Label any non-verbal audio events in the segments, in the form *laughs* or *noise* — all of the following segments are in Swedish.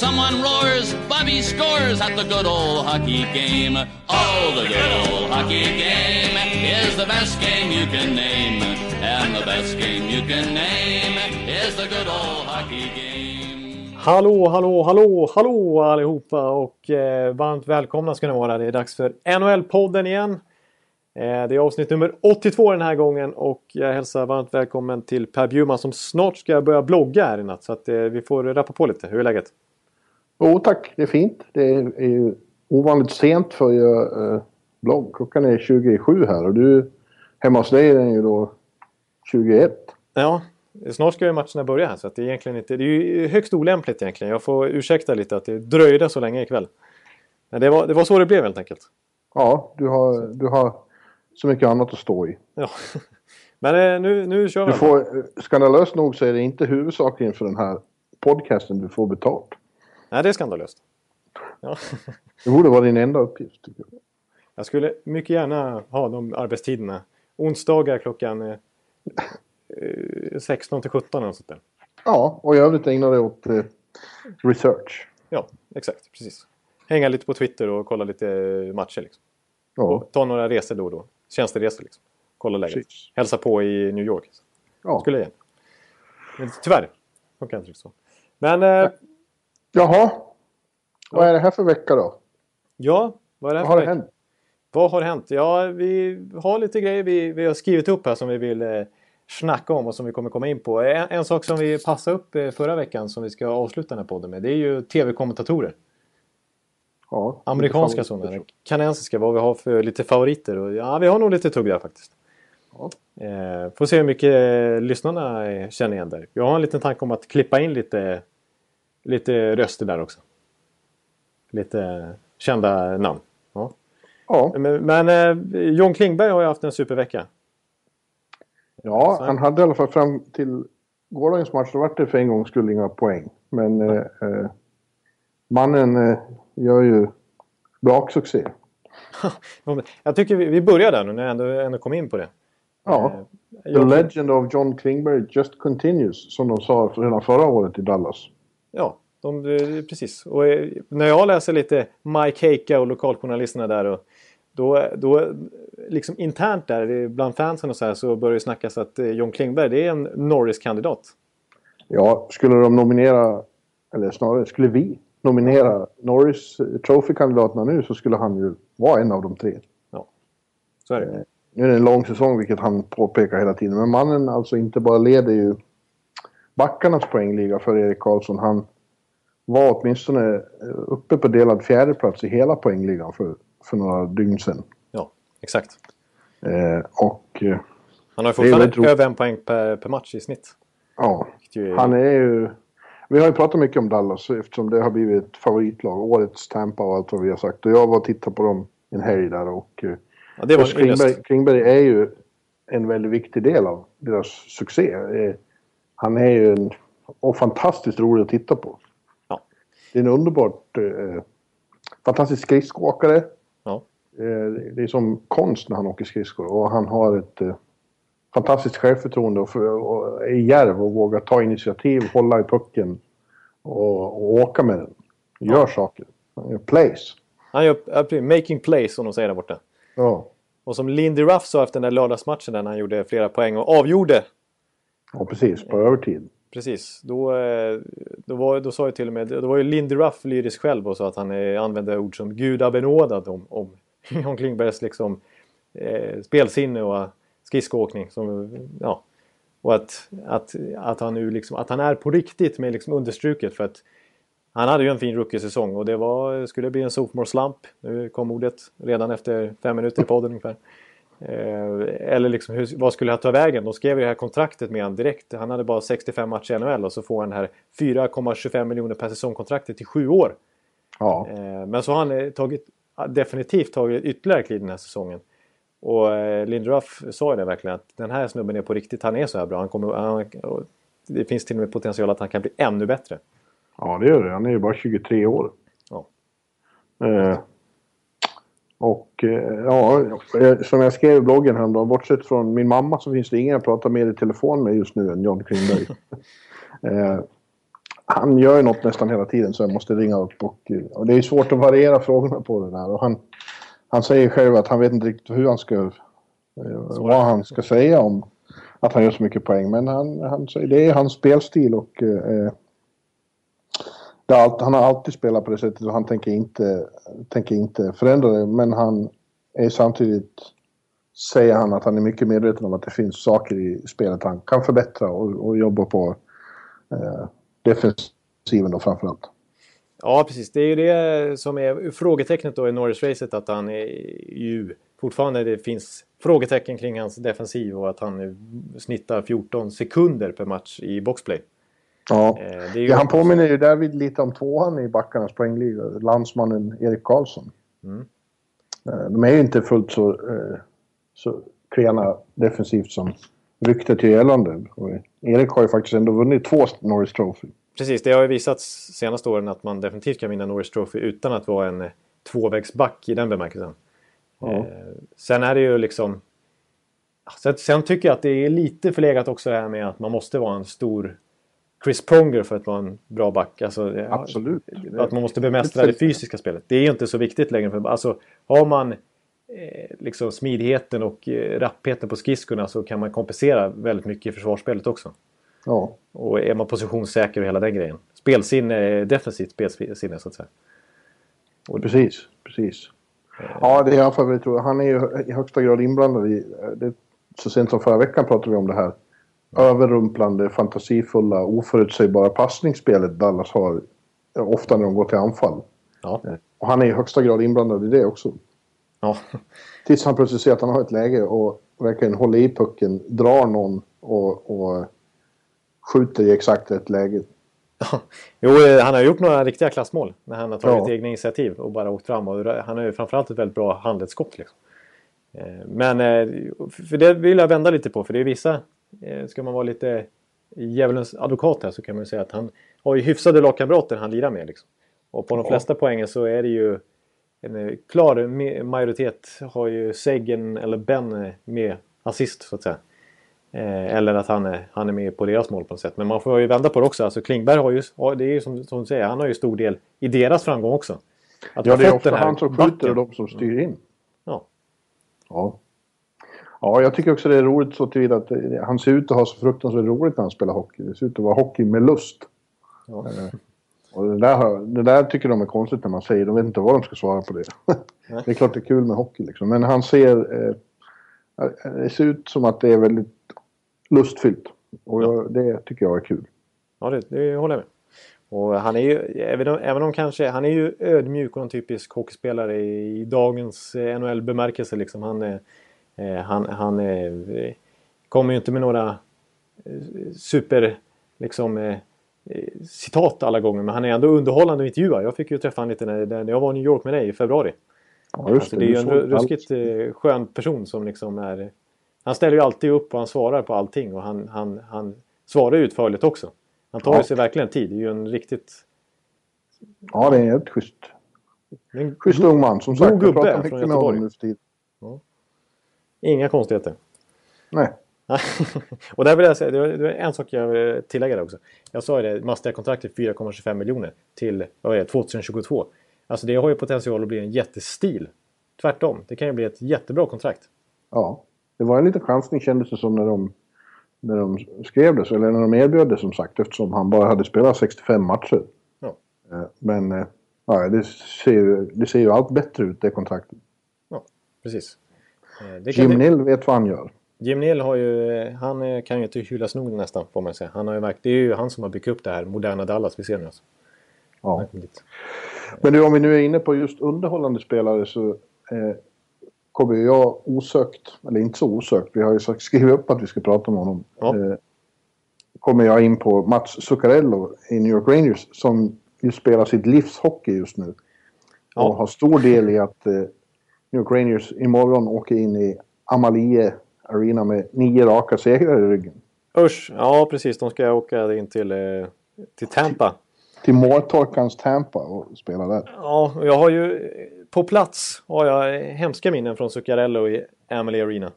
Someone roars, Bobby scores at the good old hockey game. Oh, the good old hockey game is the best game you can name. And the best game you can name is the good old hockey game. Hallå, hallå, hallå, hallå allihopa och eh, varmt välkomna ska ni vara. Det är dags för NHL-podden igen. Eh, det är avsnitt nummer 82 den här gången och jag hälsar varmt välkommen till Per Bjurman som snart ska börja blogga här i natt. Så att eh, vi får rappa på lite. Hur är läget? Jo tack, det är fint. Det är, ju ovanligt sent för göra eh, blogg. Klockan är 27 här och du hemma hos dig är den ju då 21. Ja, snart ska ju matcherna börja här så att det är egentligen inte... Det är ju högst olämpligt egentligen. Jag får ursäkta lite att det dröjde så länge ikväll. Men det var, det var så det blev helt enkelt. Ja, du har, du har så mycket annat att stå i. Ja. *laughs* Men eh, nu, nu kör vi. Du får, skandalöst nog så är det inte huvudsaken för den här podcasten du får betalt. Nej, det är skandalöst. Ja. Det borde vara din enda uppgift. Tycker jag. jag skulle mycket gärna ha de arbetstiderna. Onsdagar klockan eh, eh, 16 till 17 eller sånt där. Ja, och i övrigt ägna dig åt eh, research. Ja, exakt. Precis. Hänga lite på Twitter och kolla lite eh, matcher. Liksom. Ja, Och ta några resor då och då. Tjänsteresor liksom. Kolla läget. Precis. Hälsa på i New York. ja. Skulle jag. Men tyvärr. Funkar inte riktigt så. Men eh, Jaha. Vad är det här för vecka då? ja, vad är det här Vad har för det vecka? hänt? Vad har hänt? Ja, vi har lite grejer vi, vi har skrivit upp här som vi vill eh, snacka om och som vi kommer komma in på. En, en sak som vi passade upp eh, förra veckan som vi ska avsluta den här podden med det är ju tv-kommentatorer. Ja, Amerikanska sådana. Kanadensiska, vad vi har för lite favoriter. Och, ja, vi har nog lite tugg där faktiskt. Ja. Eh, får se hur mycket lyssnarna eh, känner igen där. Jag har en liten tanke om att klippa in lite, lite röster där också. Lite kända namn. Ja. Ja, Men, men eh, John Klingberg har ju haft en supervecka. ja, han hade i alla fall fram till gårdagens match, då var det för en gångs skull inga poäng. Men eh, eh, mannen eh, gör ju braksuccé. *laughs* Jag tycker vi, vi börjar där nu när jag ändå, ändå kom in på det. Ja, Eh, the legend of John Klingberg just continues, som de sa redan förra året i Dallas. Ja, de, precis. Och eh, när jag läser lite Mike Heika och lokaljournalisterna där och då, då liksom internt där bland fansen och så här så börjar det snackas att eh, John Klingberg det är en Norris-kandidat. Ja, skulle de nominera, eller snarare skulle vi nominera Norris eh, Trophy-kandidaterna nu så skulle han ju vara en av de tre. Så är det. Nu är det en lång säsong, vilket han påpekar hela tiden. Men mannen alltså inte bara leder ju backarnas poängliga för Erik Karlsson. Han var åtminstone eh, uppe på delad fjärdeplats i hela poängligan för, för några dygn sedan. Ja, exakt. Eh, och eh, Han har fortfarande över en poäng per, per match i snitt. ja, är- han är ju... Vi har ju pratat mycket om Dallas eftersom det har blivit ett favoritlag. Årets Tampa och allt vad vi har sagt. Och jag var och tittade på dem en helg där och... eh, ja, det var. Klingberg, Klingberg är ju en väldigt viktig del av deras succé. Han är ju en och fantastiskt rolig att titta på. Ja. Det är en underbart eh, fantastisk skridskoåkare. Ja. Eh, det är som konst när han åker skridskor och han har ett eh, fantastiskt självförtroende och, för, och är djärv och vågar ta initiativ, hålla i pucken och, och åka med den. Gör saker. Han gör plays. Han gör ja, making plays som de säger där borta. Ja. Och som Lindy Ruff sa efter den där lördagsmatchen där han gjorde flera poäng och avgjorde. Ja, precis. På övertid. Precis, då, eh, då, var, då sa ju till och med, då var ju Lindy Ruff lyrisk själv och sa att han eh, använde ord som gudabenådad om, om *laughs* John Klingbergs liksom, eh, spelsinne och skridskoåkning. Som, ja, och att, att, att, han nu liksom, att han är på riktigt med liksom understruket för att han hade ju en fin rookie-säsong och det var, skulle bli en sophomore slump. Nu kom ordet redan efter fem minuter i podden ungefär. Eh, eller liksom, hur, vad skulle han ta vägen? De skrev ju det här kontraktet med honom direkt. Han hade bara 65 matcher i NHL och så får han det här 4,25 miljoner per säsong-kontraktet i sju år. Ja. Eh, men så har han eh, tagit, definitivt tagit ytterligare kliv den här säsongen. Och Linderuff sa ju det verkligen att den här snubben är på riktigt. Han är så här bra. Han kommer, han, det finns till och med potential att han kan bli ännu bättre. Ja, det gör det. Han är ju bara 23 år. Ja. Eh, och eh, ja, eh, som jag skrev i bloggen häromdagen, bortsett från min mamma så finns det ingen jag pratar mer i telefon med just nu än John Klingberg. *laughs* eh, han gör ju något nästan hela tiden så jag måste ringa upp och, och det är svårt att variera frågorna på det där. Och han, han säger själv att han vet inte riktigt hur han ska, eh, vad han ska säga om att han gör så mycket poäng. Men han, han det är hans spelstil och eh, allt, han har alltid spelat på det sättet och han tänker inte, tänker inte förändra det. Men han är samtidigt, säger han, att han är mycket medveten om att det finns saker i spelet han kan förbättra och, och jobba på eh, defensiven då framförallt. Ja, precis. Det är ju det som är frågetecknet då i Norris-racet att han är ju fortfarande det finns frågetecken kring hans defensiv och att han snittar 14 sekunder per match i boxplay. Ja, eh, ju... ja han påminner ju därvid lite om tvåan i backarnas poängliga, landsmannen Erik Karlsson. Mm. Eh, de är ju inte fullt så, eh, så klena defensivt som ryktet gör gällande. Erik har ju faktiskt ändå vunnit två Norris Trophy. Precis, det har ju visats senaste åren att man definitivt kan vinna Norris Trophy utan att vara en tvåvägsback i den bemärkelsen. Ja. sen är det ju liksom... Sen, sen tycker jag att det är lite förlegat också det här med att man måste vara en stor Chris Pronger för att vara en bra back. Alltså, Absolut. Att man måste bemästra det fysiska spelet. Det är ju inte så viktigt längre. För, alltså, har man eh, liksom smidigheten och eh, rappheten på skridskorna så kan man kompensera väldigt mycket i försvarsspelet också. Ja. Och är man positionssäker och hela den grejen. Spelsinne, defensivt spelsinne så att säga. Och, precis, precis. Eh. Ja, det är alla fall tror Han är ju i högsta grad inblandad i... Det, så sent som förra veckan pratade vi om det här överrumplande, fantasifulla, oförutsägbara passningsspelet Dallas har ofta när de går till anfall. Ja. Och han är i högsta grad inblandad i det också. Ja. Tills han plötsligt ser att han har ett läge och verkligen håller i pucken, drar någon och, och skjuter i exakt rätt läge. Ja. Jo, han har gjort några riktiga klassmål när han har tagit ja. egna initiativ och bara åkt fram. Och han har ju framförallt ett väldigt bra handledsskott. Liksom. Eh, men eh, för det vill jag vända lite på, för det är vissa Eh, ska man vara lite djävulens advokat här så kan man säga att han har ju hyfsade lagkamrater han lirar med. Liksom. Och på de flesta poängen så är det ju en eh, klar majoritet har ju Seggen eller Ben eh, med assist så att säga. eller att han är, han är med på deras mål på något sätt. Men man får ju vända på det också. Alltså Klingberg har ju, det är ju som, som du säger, han har ju stor del i deras framgång också. Att ja, det är ofta han som skjuter och de som styr in. Ja. Ja. Ja, jag tycker också det är roligt så tillvida att han ser ut att ha så fruktansvärt roligt när han spelar hockey. Det ser ut att vara hockey med lust. Ja. Eh, och det där, det där tycker de är konstigt när man säger. De vet inte vad de ska svara på det. *laughs* det är klart det är kul med hockey liksom. Men han ser... Eh, det ser ut som att det är väldigt lustfyllt. Och jag, det tycker jag är kul. Ja, det, det håller jag med. Och han är ju, även om, även om kanske, han är ju ödmjuk och en typisk hockeyspelare i, i dagens eh, NHL-bemärkelse liksom. Han är, Eh, han, han eh, kommer ju inte med några eh, super liksom, citat alla gånger men han är ändå underhållande att intervjua. Jag fick ju träffa honom lite när, när jag var i New York med dig i februari. Ja, alltså, det, det är ju en ruskigt allt. skön person som liksom är... Han ställer ju alltid upp och han svarar på allting och han, han, han svarar utförligt också. Han tar ja. sig verkligen tid. Det är ju en riktigt... Ja, det är en schysst. En schysst ung man. Som sagt, jag pratar mycket med honom nu för tiden. Ja. Inga konstigheter. Nej. *laughs* och där vill jag säga, det var en sak jag vill tillägga där också. Jag sa ju det, Mastia-kontraktet 4,25 miljoner till vad är det, 2022. Alltså det har ju potential att bli en jättestil. Tvärtom, det kan ju bli ett jättebra kontrakt. Ja, det var en liten chansning kändes det som när de, när de skrev det, eller när de erbjöd det som sagt eftersom han bara hade spelat 65 matcher. Ja. Eh, men eh, ja, det, ser ju, det ser ju allt bättre ut det kontraktet. Ja, precis. Eh, Jim Nill vet vad han gör. Jim Nill har ju, han kan ju inte hyllas nog nästan får man säga. Han har ju verkligen, det är ju han som har byggt upp det här moderna Dallas vi ser nu alltså. Ja. Men du, om vi nu är inne på just underhållande spelare så eh, kommer jag osökt, eller inte så osökt, vi har ju skrivit upp att vi ska prata om honom. Ja. Eh, kommer jag in på Mats Zuccarello i New York Rangers som ju spelar sitt livs hockey just nu. Ja. Och har stor del i att eh, New York Rangers imorgon åker in i Amalie Arena med nio raka segrar i ryggen. Usch, ja precis. De ska åka in till, eh, till Tampa. Till måltorkans Tampa och spela där. Ja, och jag har ju på plats har jag hemska minnen från Zuccarello i Amalie Arena.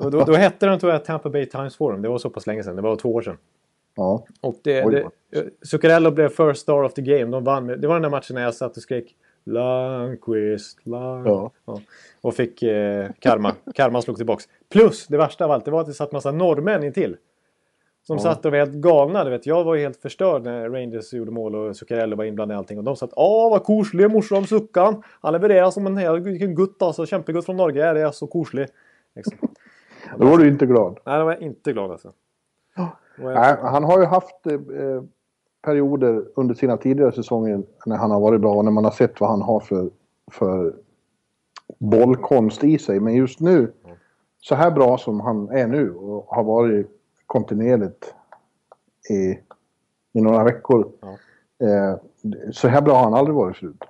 Och då, då hette den tror jag Tampa Bay Times Forum. Det var så pass länge sedan. Det var två år sedan. Ja. Och det, det, Zuccarello blev first star of the game. De vann det var den där matchen när jag satt och skrek Lundqvist, Lund... Ja. Ja. Och fick eh, karma. karma slog tillbaks. Plus, det värsta av allt, det var att det satt massa norrmän till. Som Ja. satt och var helt galna. Du vet. Jag var ju helt förstörd när Rangers gjorde mål och Zuccarello var inblandad i allting. Och de satt Åh vad koselig morsom Suckan. Han levererar som en hel gutt alltså. Kämpegutt från Norge. Det är så koselig. Liksom. Då var du inte glad. Nej, då var jag inte glad alltså. Och jag- Nej, han har ju haft eh, perioder under sina tidigare säsonger när han har varit bra och när man har sett vad han har för, för bollkonst i sig. Men just nu, så här bra som han är nu och har varit kontinuerligt i, i några veckor. Ja. Eh, så här bra har han aldrig varit förut.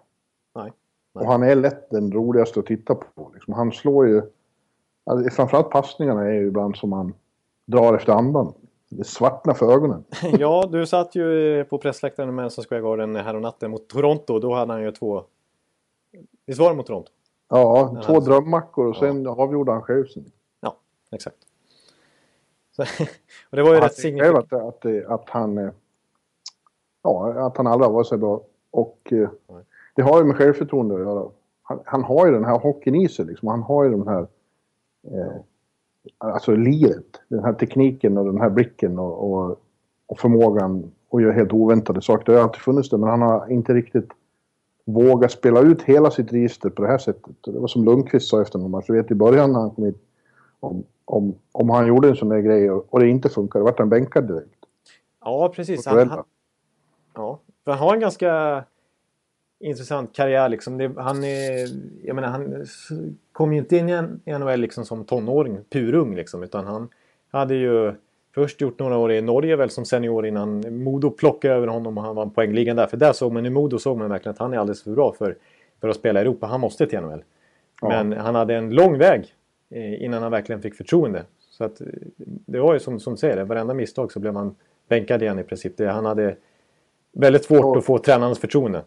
Nej. Och han är lätt den roligaste att titta på. Liksom. Han slår ju... Alltså, framförallt passningarna är ju ibland som han drar efter andan. Det svartnar för ögonen. *laughs* Ja, du satt ju på pressläktaren med Madison Square Garden här och natten mot Toronto. Då hade han ju två... Visst var det mot Toronto? Ja, Ja, två alltså. drömmackor och sen avgjorde han själv sen. Ja, exakt. Så, *laughs* och det var ju Han rätt signifikant. att, att, att han... eh, Ja, att han aldrig har varit så bra. Och eh, det har ju med självförtroende att göra. Han, han har ju den här hockeyn i sig liksom. Han har ju den här... Eh, alltså liret. Den här tekniken och den här blicken och, och, och förmågan att göra helt oväntade saker. Det har alltid funnits det, men han har inte riktigt vågat spela ut hela sitt register på det här sättet. Det var som Lundqvist sa efter någon match. Du vet i början när han kom hit. Om, om, om han gjorde en sån där grej och, och det inte funkade, vart han bänkad direkt. Ja, precis. Han, han, ja, för han har en ganska intressant karriär. Liksom. Det, han, är, jag menar, han kom ju inte in i NHL liksom som tonåring, purung, liksom, utan han hade ju först gjort några år i Norge väl som senior innan Modo plockade över honom och han vann poängligan där. För där såg man i Modo såg man verkligen att han är alldeles för bra för, för att spela i Europa. Han måste till NHL. Ja. Men han hade en lång väg eh, innan han verkligen fick förtroende. Så att, eh, det var ju som, som säger, varenda misstag så blev han bänkad igen i princip. Det, han hade väldigt svårt Ja. att få tränarens förtroende.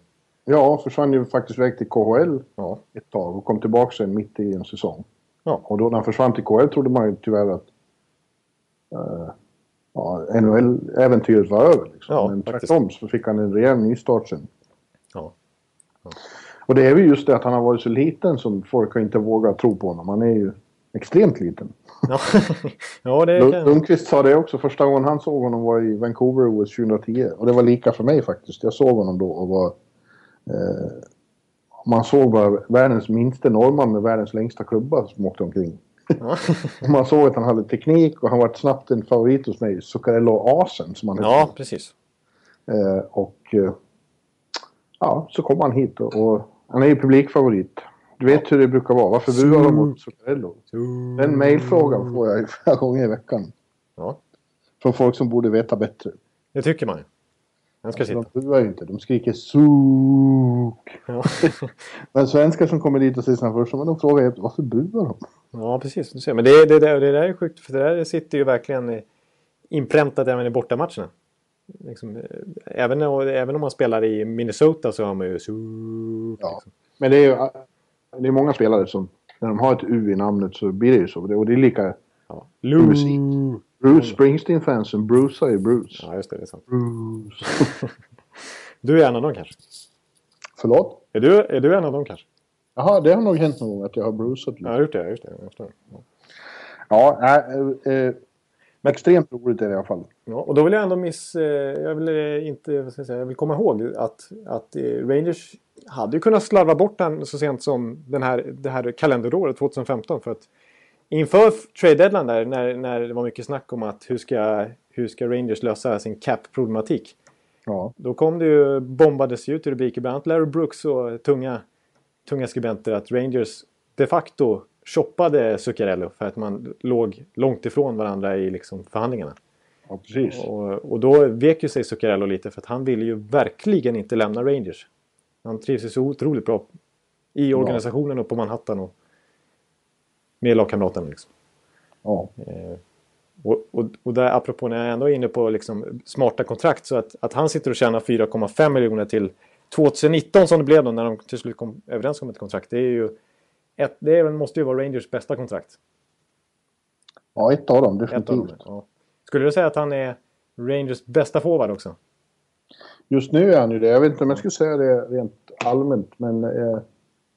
Ja, försvann ju faktiskt iväg till KHL Ja. ett tag och kom tillbaka sen mitt i en säsong. Ja. Och då när han försvann till KHL trodde man ju tyvärr att eh, ja, NHL-äventyret var över. Liksom. Ja, Men tvärtom så fick han en rejäl nystart sen. Ja. Och det är ju just det att han har varit så liten som folk har inte vågat tro på honom. Han är ju extremt liten. Ja, *laughs* ja det Lund- kan... Lundqvist sa det också. Första gången han såg honom var i Vancouver OS 2010. Och det var lika för mig faktiskt. Jag såg honom då och var... Eh, man såg bara världens minsta norrman med världens längsta klubba som åkte omkring. Ja. *laughs* Man såg att han hade teknik och han var snabbt en favorit hos mig. Zuccarello Asen som han ja, precis. Eh, och eh, ja, så kom han hit och, och han är ju publikfavorit. Du vet hur det brukar vara. Varför buar de mot Zuccarello? Den mejlfrågan får jag flera gånger i veckan. Ja, Från folk som borde veta bättre. det tycker man ju. Han ska sitta. De buar ju inte, de skriker SUK. Ja. *laughs* Men svenskar som kommer dit och säger sina första, men de frågar ju varför buar de? ja, precis. Du ser. Men det, det, det, det där är sjukt, för det där sitter ju verkligen inpräntat även i bortamatcherna. Liksom, eh, även, även om man spelar i Minnesota så har man ju... Suuk, Ja. liksom. Men det är ju det är många spelare som, när de har ett U i namnet så blir det ju så. Och det är lika Ja. musik. Bruce Springsteen-fansen brusar ju Bruce. Ja, just det. Det är sant. Bruce. *laughs* Du är en av dem kanske? Förlåt? Är du, är du en av dem kanske? Jaha, det har nog hänt någon gång att jag har brusat Ja, jag lite. har gjort det. Just det. Ja. Ja, äh, äh, extremt roligt är det i alla fall. Ja, och då vill jag ändå miss... Eh, jag vill eh, inte... Vad ska jag säga? Jag vill komma ihåg att, att eh, Rangers hade ju kunnat slarva bort den så sent som den här, det här kalenderåret 2015. För att inför trade deadline där, när, när det var mycket snack om att hur ska, hur ska Rangers lösa sin cap-problematik. Ja, Då kom det ju, bombades ut i rubriker, bland annat Larry Brooks och tunga, tunga skribenter att Rangers de facto shoppade Zuccarello för att man låg långt ifrån varandra i liksom förhandlingarna. ja precis. Och, och då vek ju sig Zuccarello lite för att han ville ju verkligen inte lämna Rangers. Han trivs ju så otroligt bra i organisationen och på Manhattan. Och, med lagkamraterna. Liksom. Ja. Eh, och, och, och där, apropå när jag ändå är inne på liksom, smarta kontrakt så att, att han sitter och tjänar 4,5 miljoner till 2019 som det blev då när de till slut kom överens om ett kontrakt. Det är ju ett, det måste ju vara Rangers bästa kontrakt. Ja, ett av dem Ett definitivt. av dem, ja. Skulle du säga att han är Rangers bästa forward också? Just nu är han ju det. Jag vet inte om jag skulle säga det rent allmänt, men eh,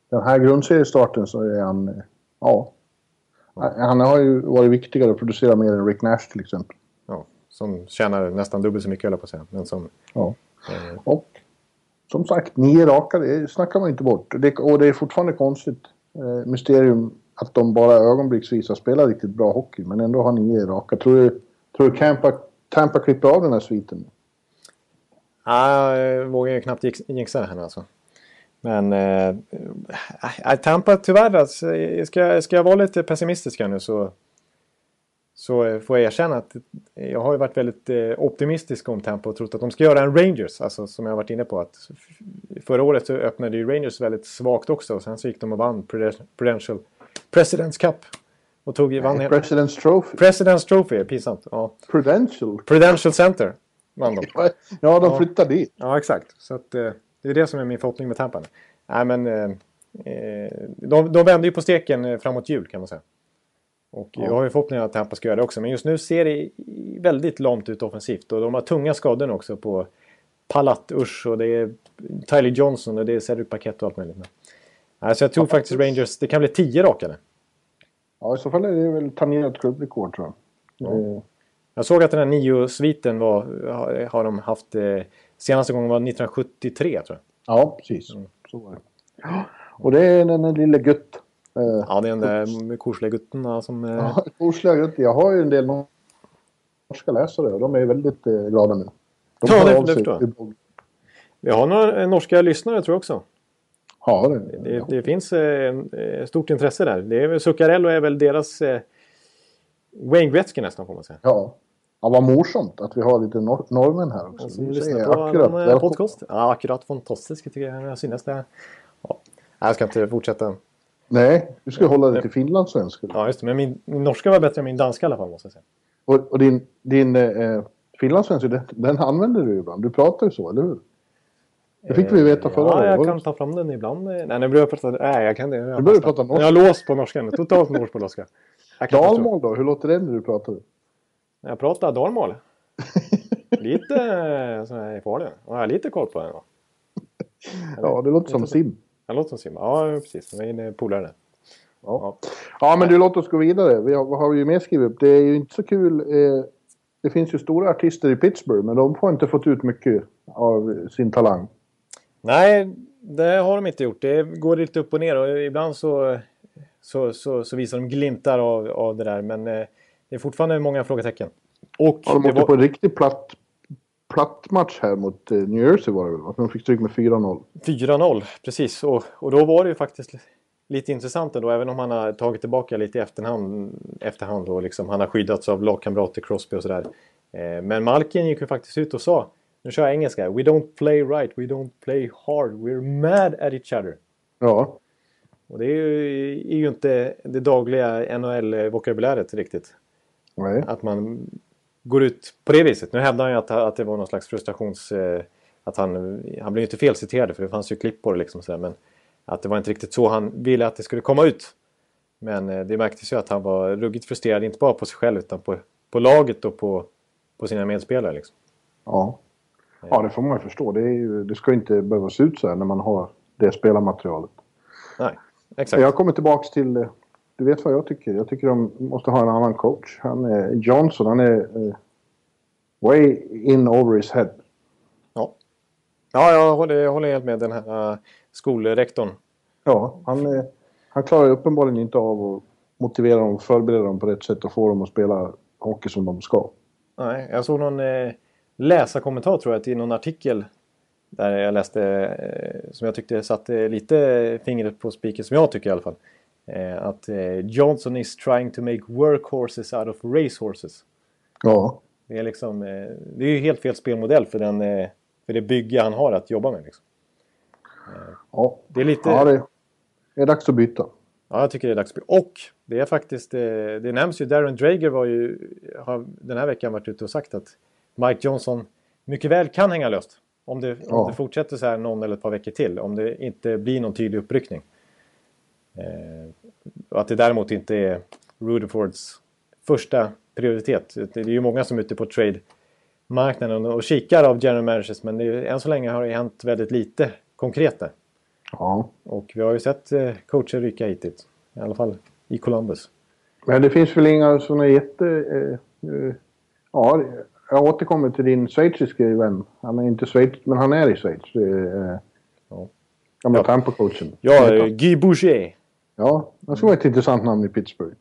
den här grundseriestarten så är han... Eh, ja. Han har ju varit viktigare att producera mer än Rick Nash till exempel. Ja, som tjänar nästan dubbelt så mycket jag på att säga. Men som, Ja. eh, Och som sagt, nio raka, det snackar man inte bort. Det, och det är fortfarande konstigt eh, mysterium att de bara ögonblicksvis har spelat riktigt bra hockey, men ändå har nio raka. Tror du, tror du Tampa, Tampa klipper av den här sviten? ah, jag vågar ju knappt jinx- jinxa det här alltså. Men eh, Tampa tyvärr alltså, ska, ska jag vara lite pessimistisk här nu så, så får jag erkänna att jag har ju varit väldigt eh, optimistisk om Tampa och trott att de ska göra en Rangers. Alltså som jag har varit inne på att förra året så öppnade ju Rangers väldigt svagt också och sen så gick de och vann Pruden- Prudential Presidents Cup. Och tog, vann hem. President's Trophy? Presidents Trophy, pinsamt. Ja. Prudential? Prudential Center vann de. *laughs* Ja, de Ja. flyttar dit. Ja, exakt. Så att, eh, det är det som är min förhoppning med Tampa. Nej, men eh, eh, de, de vände ju på steken eh, framåt jul kan man säga. Och jag har ju förhoppningar att Tampa ska göra det också. Men just nu ser det väldigt lamt ut offensivt. Och de har tunga skador också på Palat Usch och det är Tyler Johnson och det är Cedric Paquette och allt möjligt. Men, alltså jag tror faktiskt Rangers, det kan bli tio raka nu. Ja, i så fall är det väl tangerat klubbrekord tror jag. Eh, Jag såg att den här nio-sviten var, har, har de haft, eh, senaste gången var 1973 tror jag. Ja, precis. Mm. Så var det. Ja, Och det är den lille gutt. Eh, Ja, det är den där korsliga gutterna som... Eh, Ja, Korsliga gutt. Jag har ju en del norska läsare och de är väldigt eh, glada nu. De Ja, det- det förstår jag. Vi har några eh, norska lyssnare tror jag också. Ja, det, Det, det finns eh, en- eh, stort intresse där. Det är väl, Zuccarello är väl deras eh, Wayne Gretzky nästan får man säga. ja. Ja, vad morsomt att vi har lite nor norrmän här också. Som lyssnar på akkurat. en eh, podcast. Ja, akkurat fantastisk tycker jag. Jag synes det. Ja. Jag ska inte fortsätta. Nej, du ska hålla dig till finlandssvenska. Ja, just det. Men min, min norska var bättre än min danska i alla fall måste jag säga. Och, och din, din eh, finlandssvenska, den, den använder du ibland. Du pratar ju så, eller hur? Det fick vi veta förra Ja, jag året. kan ta fram den ibland. Nej, nu börjar jag prata... Nej, jag kan det. Jag Du börjar fastnar. prata norska. Jag har låst på norska nu. Totalt låst på norska. Dalmål då? Hur låter det när du pratar? Jag pratar dalmål. Lite eh, så här farlig. Jag har lite koll på den. va? *laughs* Ja, det låter som sim. Jag låter som Simba. Ja, precis. Jag är inne polare där. Ja. ja, men du låt oss gå vidare. Vi har, vad har vi mer skrivit upp? Det är ju inte så kul. Eh, det finns ju stora artister i Pittsburgh, men de har inte fått ut mycket av sin talang. Nej, det har de inte gjort. Det går lite upp och ner och ibland så, så, så, så visar de glimtar av, av det där. Men eh, det är fortfarande många frågetecken. Och Ja, de åkte var på en riktigt platt, platt match här mot eh, New Jersey var det väl? De fick stryk med 4-0. 4-0, precis. Och, och då var det ju faktiskt lite intressant ändå, även om han har tagit tillbaka lite i efterhand. efterhand och liksom, han har skyddats av lagkamrater Crosby och sådär. Eh, men Malkin gick ju faktiskt ut och sa, nu kör jag engelska, We don't play right, we don't play hard, we're mad at each other. Ja, Och det är ju, är ju inte det dagliga NHL-vokabuläret riktigt. Nej. Att man går ut på det viset. Nu hävdar han ju att, att det var någon slags frustrations... Eh, att han, han blev ju inte felciterad för det fanns ju klipp på det liksom. Sådär, men att det var inte riktigt så han ville att det skulle komma ut. Men eh, det märktes ju att han var ruggigt frustrerad, inte bara på sig själv utan på, på laget och på, på sina medspelare. Liksom. Ja. ja, det får man ju förstå. Det, ju, det ska ju inte behöva se ut så här när man har det spelarmaterialet. Nej, exakt. Jag kommer tillbaks till... Du vet vad jag tycker? Jag tycker de måste ha en annan coach. Han är, Johnson, han är eh, way in over his head. Ja, ja jag, håller, jag håller helt med den här uh, skolrektorn. Ja, han, eh, han klarar uppenbarligen inte av att motivera dem, förbereda dem på rätt sätt och få dem att spela hockey som de ska. Nej, jag såg någon eh, läsarkommentar tror jag till någon artikel där jag läste eh, som jag tyckte satte lite fingret på spiken som jag tycker i alla fall. Eh, att eh, Johnson is trying to make workhorses out of racehorses. Ja, Det är liksom, eh, det är ju helt fel spelmodell för, den, för det bygge han har att jobba med. Liksom. ja. Det är lite... ja det är dags att byta. Ja, jag tycker det är dags. Och det är faktiskt, det, det nämns ju, Darren Drager var ju, har den här veckan varit ute och sagt att Mike Johnson mycket väl kan hänga löst. Om det, ja. om det fortsätter så här någon eller ett par veckor till. Om det inte blir någon tydlig uppryckning. Eh, och att det däremot inte är Rutherfords första prioritet. Det är ju många som är ute på trade-marknaden och kikar av general managers men det, än så länge har det hänt väldigt lite konkret där. Ja. Och vi har ju sett eh, coacher rycka hittills. I alla fall i Columbus. Men det finns väl inga sådana jätte... Eh, eh, ja, jag återkommer till din schweiziske vän. Han är inte Schweiz, men han är i Schweiz. Eh, ja. Gamla ja. Tampa-coachen. Ja, Guy Boucher. Ja, det skulle vara ett intressant namn i Pittsburgh.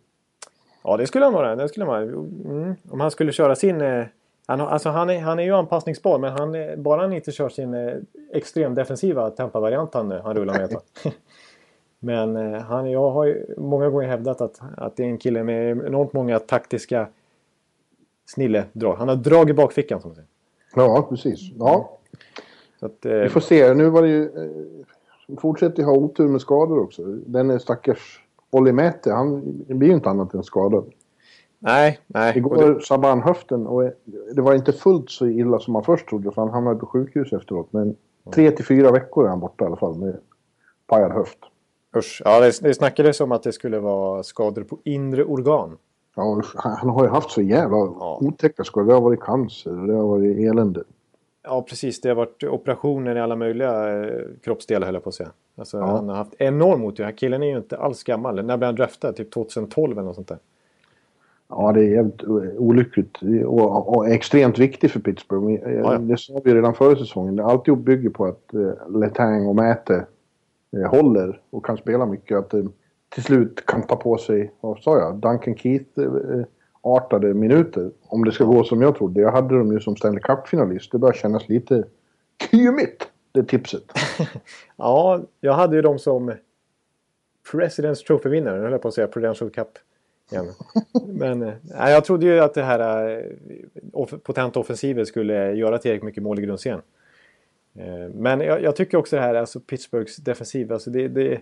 Ja, det skulle han vara. Det skulle han vara. Mm. Om han skulle köra sin... Eh, han, alltså han, är, han är ju anpassningsbar, men han, bara han inte kör sin eh, extrem defensiva Tampa-variant han, han rullar med. *laughs* men eh, han, jag har ju många gånger hävdat att, att det är en kille med enormt många taktiska snilledrag. Han har drag i bakfickan som man säger. Ja, precis. Ja. Att, eh, Vi får se. Nu var det ju... Fortsätter ju ha otur med skador också. Den är stackars Olli Mäte, han blir ju inte annat än skadad. Nej, nej. Igår det... sabbade han höften och det var inte fullt så illa som man först trodde för han hamnade på sjukhus efteråt. Men tre till fyra veckor är han borta i alla fall med pajad höft. Usch. Ja, det, det snackades om att det skulle vara skador på inre organ. Ja, han har ju haft så jävla ja. otäcka skador. Det har varit cancer, det har varit elände. Ja, precis. Det har varit operationer i alla möjliga eh, kroppsdelar, höll jag på att säga. Alltså, ja. Han har haft enorm otur. Killen är ju inte alls gammal. När blev han draftad? Typ 2012 eller något sånt där. Ja, det är jävligt olyckligt och, och extremt viktigt för Pittsburgh. Eh, ja, ja. Det sa vi redan förra säsongen. Alltihop bygger på att eh, Letang och Mäte håller och kan spela mycket. Att till slut kan ta på sig, vad sa jag, Duncan Keith artade minuter. Om det ska gå som jag trodde. Jag hade dem ju som Stanley Cup-finalist. Det börjar kännas lite kymigt, det tipset. *laughs* ja, jag hade ju dem som President's Trophy-vinnare, höll jag på att säga, Prudential Cup. Igen. *laughs* Men äh, jag trodde ju att det här äh, off potenta offensiven skulle göra tillräckligt mycket mål i grundserien. Äh, men jag, jag, tycker också det här, alltså Pittsburghs defensiv, alltså det, det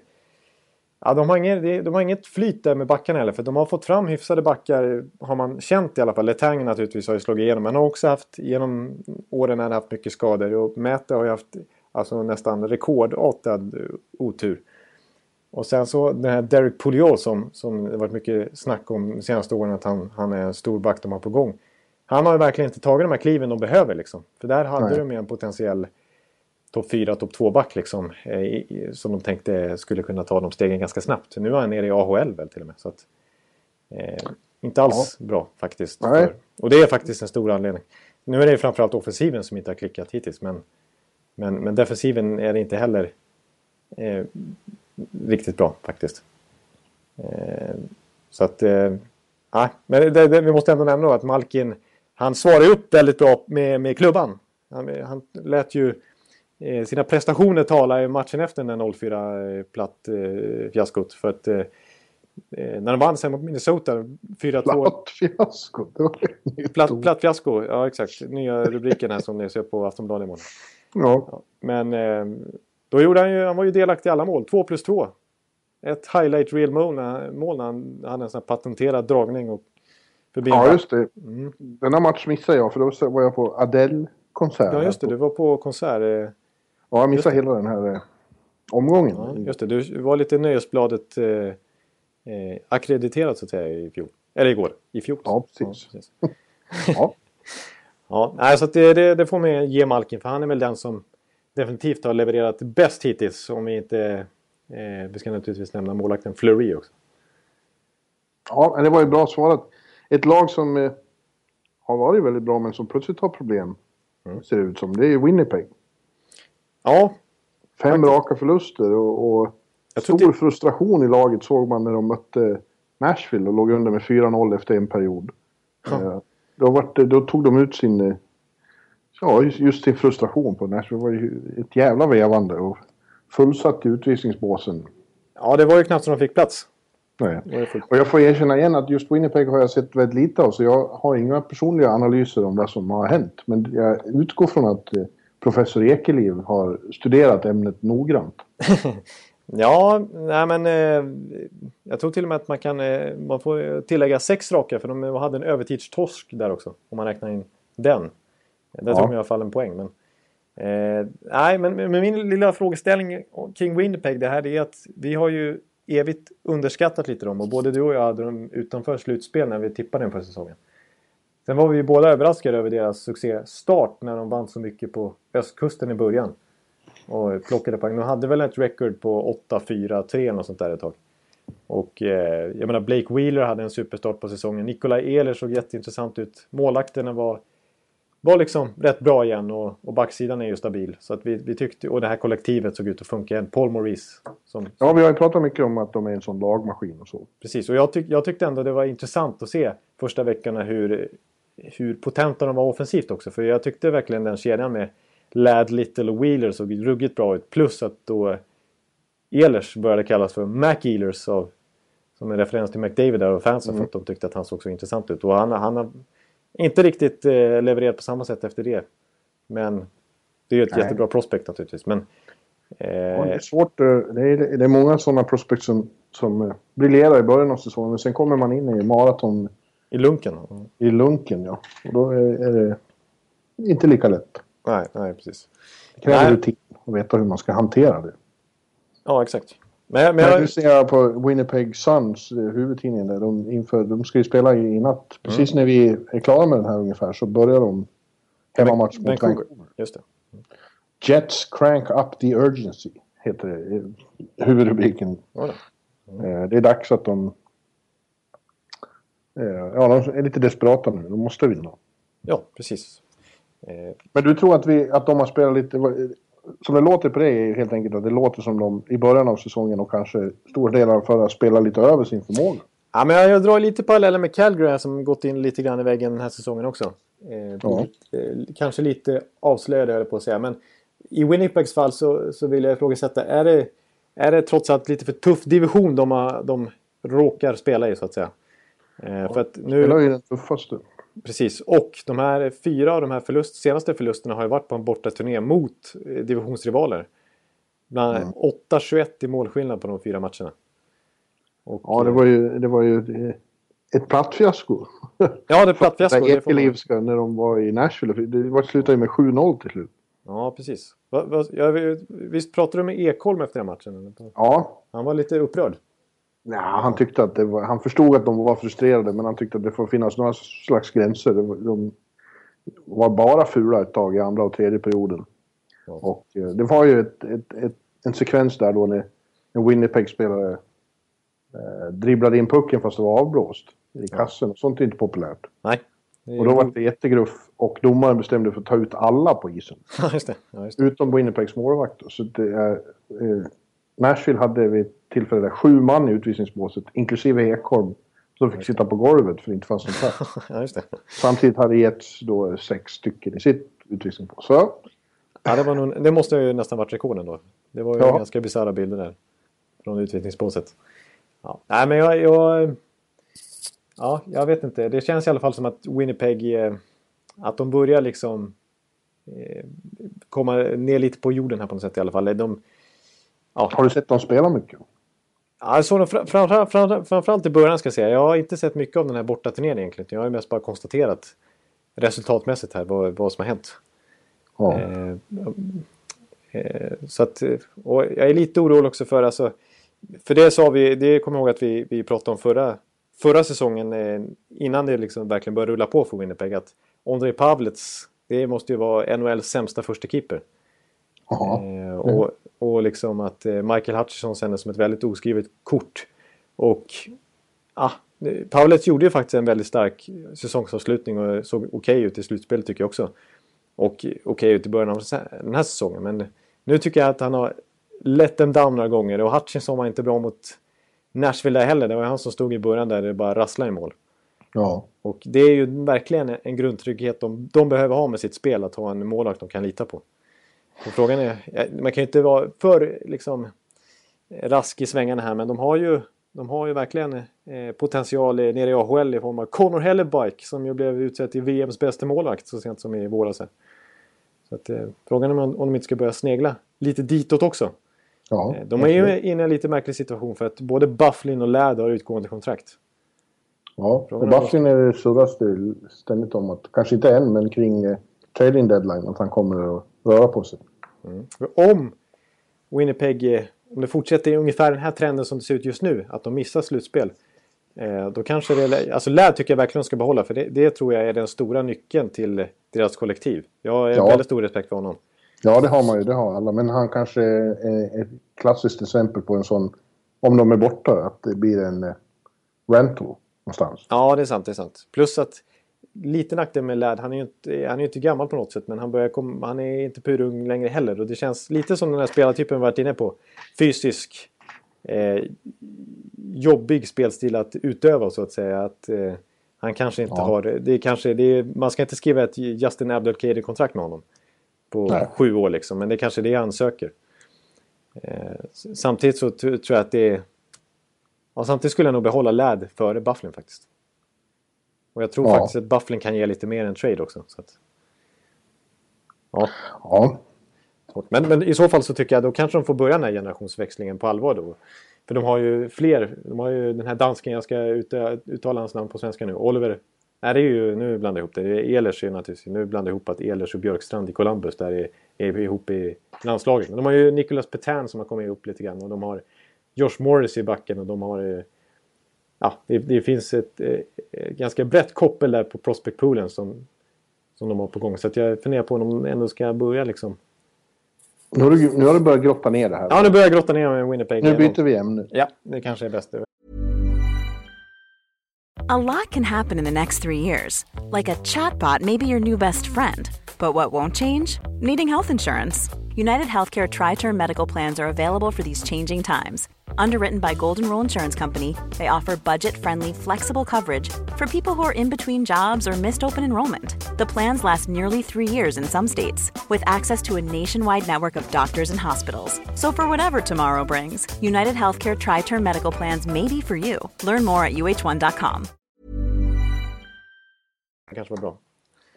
Ja, de, har inget, de har inget flyt där med backarna heller. För de har fått fram hyfsade backar, har man känt i alla fall. Letang naturligtvis har ju slagit igenom. Men har också haft, genom åren han haft mycket skador. Och Mäte har ju haft alltså, nästan rekordartad otur. Och sen så den här Derek Pouliot som, som det varit mycket snack om de senaste åren. Att han, han är en stor back de har på gång. Han har ju verkligen inte tagit de här kliven de behöver liksom. För där hade Nej. de ju en potentiell topp 4, topp 2-back liksom. Eh, som de tänkte skulle kunna ta de stegen ganska snabbt. Nu är han nere i AHL väl till och med. Så att, eh, inte alls ja. bra faktiskt. För, och det är faktiskt en stor anledning. Nu är det framförallt offensiven som inte har klickat hittills. Men, men, men defensiven är inte heller eh, riktigt bra faktiskt. Eh, så att... Eh, men det, det, vi måste ändå nämna att Malkin han svarar upp väldigt bra med, med klubban. Han, han lät ju sina prestationer tala i matchen efter den 0-4 eh, platt eh, fiaskot. För att eh, när de vann sen mot Minnesota 4-2. Platt fiasko? Platt, platt fiasko, ja exakt. Nya rubriken här som ni ser på Aftonbladet imorgon. Ja. ja. Men eh, då gjorde han ju, han var ju delaktig i alla mål. 2 plus 2. Ett highlight real mål när, mål när han hade en sån här patenterad dragning. Och förbi ja just det. Mm. Denna match missade jag för då var jag på Adele-konsert. Ja just det, du var på konsert. Ja, jag missade hela den här eh, omgången. Ja, just det, du var lite Nöjesbladet eh, eh, akkrediterad så att säga i fjol. Eller igår, i fjol. Ja, precis. Ja, precis. ja. *laughs* ja, nej, så det, det, det, får man ge Malkin för han är väl den som definitivt har levererat bäst hittills. Om vi inte... Eh, vi ska naturligtvis nämna målvakten Fleury också. Ja, det var ju bra svarat. Ett lag som eh, har varit väldigt bra men som plötsligt har problem. Mm. Ser det ut som. Det är Winnipeg. Ja. Fem faktiskt. raka förluster och, och stor det... frustration i laget såg man när de mötte Nashville och låg under med 4-0 efter en period. Ja. Eh, då, var det, då tog de ut sin, eh, ja, just sin frustration på Nashville. Det var ju ett jävla vevande och fullsatt i utvisningsbåsen. Ja, det var ju knappt som de fick plats. Nej. Och jag får erkänna igen att just Winnipeg har jag sett väldigt lite av så jag har inga personliga analyser om vad som har hänt. Men jag utgår från att eh, professor Ekeliv har studerat ämnet noggrant. *laughs* Ja, nej men eh, jag tror till och med att man kan eh, man får tillägga sex raka för de hade en övertidstorsk där också. Om man räknar in den. Där tog de i alla fall en poäng. Men, eh, nej, men med min lilla frågeställning kring Winnipeg det här är att vi har ju evigt underskattat lite dem och både du och jag hade dem utanför slutspel när vi tippade inför säsongen. Sen var vi ju båda överraskade över deras succéstart när de vann så mycket på östkusten i början. Och plockade poäng. De hade väl ett record på 8-4-3 eller något sånt där ett tag. Och eh, jag menar Blake Wheeler hade en superstart på säsongen. Nikolaj Ehler såg jätteintressant ut. Målakterna var, var liksom rätt bra igen och, och backsidan är ju stabil. Så att vi, vi tyckte, och det här kollektivet såg ut att funka igen. Paul Maurice. Som, Ja, vi har ju pratat mycket om att de är en sån lagmaskin och så. Precis, och jag, tyck, jag tyckte ändå det var intressant att se första veckorna hur, hur potenta de var offensivt också. För jag tyckte verkligen den kedjan med Lad, Little och Wheeler såg ruggigt bra ut. Plus att då Ehlers började kallas för Mac-Ehlers av, som en referens till McDavid där och fansen Mm. för att de tyckte att han såg så intressant ut. Och han, han har inte riktigt eh, levererat på samma sätt efter det. Men det är ju ett Nej. jättebra prospect naturligtvis. Men, eh, Ja, det är svårt. eh, Det är, det är många sådana prospects som, som eh, briljerar i början av säsongen. Men sen kommer man in i maraton I lunken. i lunken. Ja. Och då är, det inte lika lätt. Nej, nej precis. Det kräver rutin och veta hur man ska hantera det. Ja, exakt. Men, men jag, nu ser jag på Winnipeg Suns, eh, huvudtidningen där. De, inför, de ska ju spela i, i natt. Precis när vi är klara med den här ungefär så börjar de hemmamatch mot Vancouver. Just det. Jets crank up the urgency, heter det. Huvudrubriken. Då. Eh, Det är dags att de... eh, Ja, de är lite desperata nu. De måste vinna. ja precis. Eh, Men du tror att, vi, att de har spelat lite... Som det låter på dig är helt enkelt att det låter som de i början av säsongen och kanske stora delar av förra spelar lite över sin förmåga. Ja, men jag, drar lite paralleller med Calgary som gått in lite grann i väggen den här säsongen också. Eh, Ja. kanske lite avslöjade jag på att säga. Men i Winnipegs fall så, så vill jag ifrågasätta. Är det, är det trots allt lite för tuff division de, har, de råkar spela i så att säga? Eh, för att nu, är ju den tuffaste. precis. Och de här fyra av de här förlust, senaste förlusterna har ju varit på en bortaturné mot eh, divisionsrivaler. Bland Mm. 8-21 i målskillnad på de fyra matcherna. Och, Ja, det var ju, det var ju eh, ett platt fiasko. *laughs* Ja, det är platt fiasko. Ekelivska när de var i Nashville. Det var- slutade ju med 7-0 till slut. Ja, precis. Va, va, jag, visst pratade du med Ekholm efter den matchen? eller? Ja, Han var lite upprörd. Ja, han tyckte att det var, han förstod att de var frustrerade men han tyckte att det får finnas några slags gränser. De, var bara fula ett tag i andra och tredje perioden. Ja. Och eh, det var ju ett, ett, ett, en sekvens där då när en Winnipeg-spelare eh, dribblade in pucken fast det var avblåst i kassen. Sånt är inte populärt. Nej. Och då var det jättegruff och domaren bestämde för att ta ut alla på isen. *laughs* Ja, just det. Ja, just det. Utom Winnipegs målvakt. Så det är, eh, Nashville hade vid tillfälle där sju man i utvisningsbåset, inklusive Ekholm, som fick sitta på golvet för det inte fanns någon plats. *laughs* Ja, just det. Samtidigt hade getts då sex stycken i sitt utvisningsbås. Så Ja, det, var nog, det måste ju nästan varit rekorden då. Det var ju Ja. ganska bisarra bilder där. Från utvisningsbåset. Ja. Nej, men jag, jag... Ja, jag vet inte. Det känns i alla fall som att Winnipeg... eh, Att de börjar liksom... eh, Komma ner lite på jorden här på något sätt i alla fall. De, ja, har du sett dem spela mycket? Ja, jag såg dem fra- framförallt, framförallt, framförallt i början ska jag säga. Jag har inte sett mycket av den här bortaturneringen egentligen. Jag har mest bara konstaterat resultatmässigt här vad, vad som har hänt. Ja. Eh, eh, så att, och jag är lite orolig också för alltså, För det sa vi, det kommer jag ihåg att vi, vi pratade om förra, förra säsongen eh, innan det liksom verkligen började rulla på för Winnipeg. Att Ondrej Pavlets, det måste ju vara NHLs sämsta första keeper. Jaha. Eh, och, och liksom att eh, Michael Hutchison kändes som ett väldigt oskrivet kort. Och ah, Pavlets gjorde ju faktiskt en väldigt stark säsongsavslutning och såg okej ut i slutspelet tycker jag också. Och okej ut i början av den här säsongen. Men nu tycker jag att han har let them down några gånger. Och Hutchinson var inte bra mot Nashville där heller. Det var han som stod i början där det bara rasslade i mål. Ja. Och det är ju verkligen en grundtrygghet de, de behöver ha med sitt spel. Att ha en målvakt de kan lita på. Och frågan är, man kan ju inte vara för liksom, rask i svängarna här. Men de har ju, de har ju verkligen eh, potential nere i AHL i form av Connor Hellebike. Som ju blev utsedd till VMs bästa målvakt så sent som i våras. här. Så att, eh, frågan är om, de inte ska börja snegla lite ditåt också. Ja, Eh, De är ju inne i en lite märklig situation för att både Bufflin och Ladd har utgående kontrakt. Ja, och Frågan är- Bufflin är det surras det ständigt om att, kanske inte än, men kring eh, trading deadline, att han kommer att röra på sig. För om Winnipeg, om det fortsätter i ungefär den här trenden som det ser ut just nu, att de missar slutspel. eh, Då kanske det... Alltså Ladd tycker jag verkligen de ska behålla för det, det tror jag är den stora nyckeln till deras kollektiv. Jag har Ja. väldigt stor respekt för honom. Ja, det har man ju, det har alla. Men han kanske är ett klassiskt exempel på en sån, om de är borta, att det blir en eh, rental någonstans. Ja, det är sant. Det är sant. Plus att lite nackdel med Ladd, han är ju inte, han är inte gammal på något sätt men han, börjar kom, han är inte purung längre heller. Och det känns lite som den här spelartypen vi varit inne på. Fysisk, eh, jobbig spelstil att utöva så att säga. Att, eh, han kanske inte Ja. har... Det är kanske, det är, man ska inte skriva ett Justin Abdelkader-kontrakt med honom. På Nej. sju år liksom, men det är kanske det han söker. Eh, samtidigt så tror jag att det är... Ja, samtidigt skulle jag nog behålla Ladd före Bufflin faktiskt. Och jag tror Ja. faktiskt att Bufflin kan ge lite mer än trade också. Så att, ja, Ja, men, men i så fall så tycker jag då kanske de får börja den här generationsväxlingen på allvar då. För de har ju fler. De har ju den här dansken, jag ska ut, uttala hans namn på svenska nu. Oliver. Nej, det är ju, nu blandar jag ihop det. Ehlers är naturligtvis, nu blandar jag ihop att Ehlers och Björkstrand i Columbus där är, är ihop i landslaget. Men de har ju Nicolas Petan som har kommit upp lite grann och de har Josh Morris i backen och de har... Ja, det, det finns ett eh, eh, ganska brett koppel där på prospect poolen som, som de har på gång. Så att jag funderar på om de ändå ska börja liksom... nu har, du, nu har du börjat grotta ner det här. Ja, nu börjar jag grotta ner med Winnipeg. nu byter vi ämne. Ja, det kanske är bäst. A lot can happen in the next three years. Like a chatbot may be your new best friend. But what won't change? Needing health insurance. United Healthcare Tri Term Medical Plans are available for these changing times. Underwritten by Golden Rule Insurance Company, they offer budget friendly, flexible coverage for people who are in between jobs or missed open enrollment. The plans last nearly three years in some states, with access to a nationwide network of doctors and hospitals. So, for whatever tomorrow brings, United Healthcare Tri Term Medical Plans may be for you. Learn more at uh1.com. Det kanske var bra.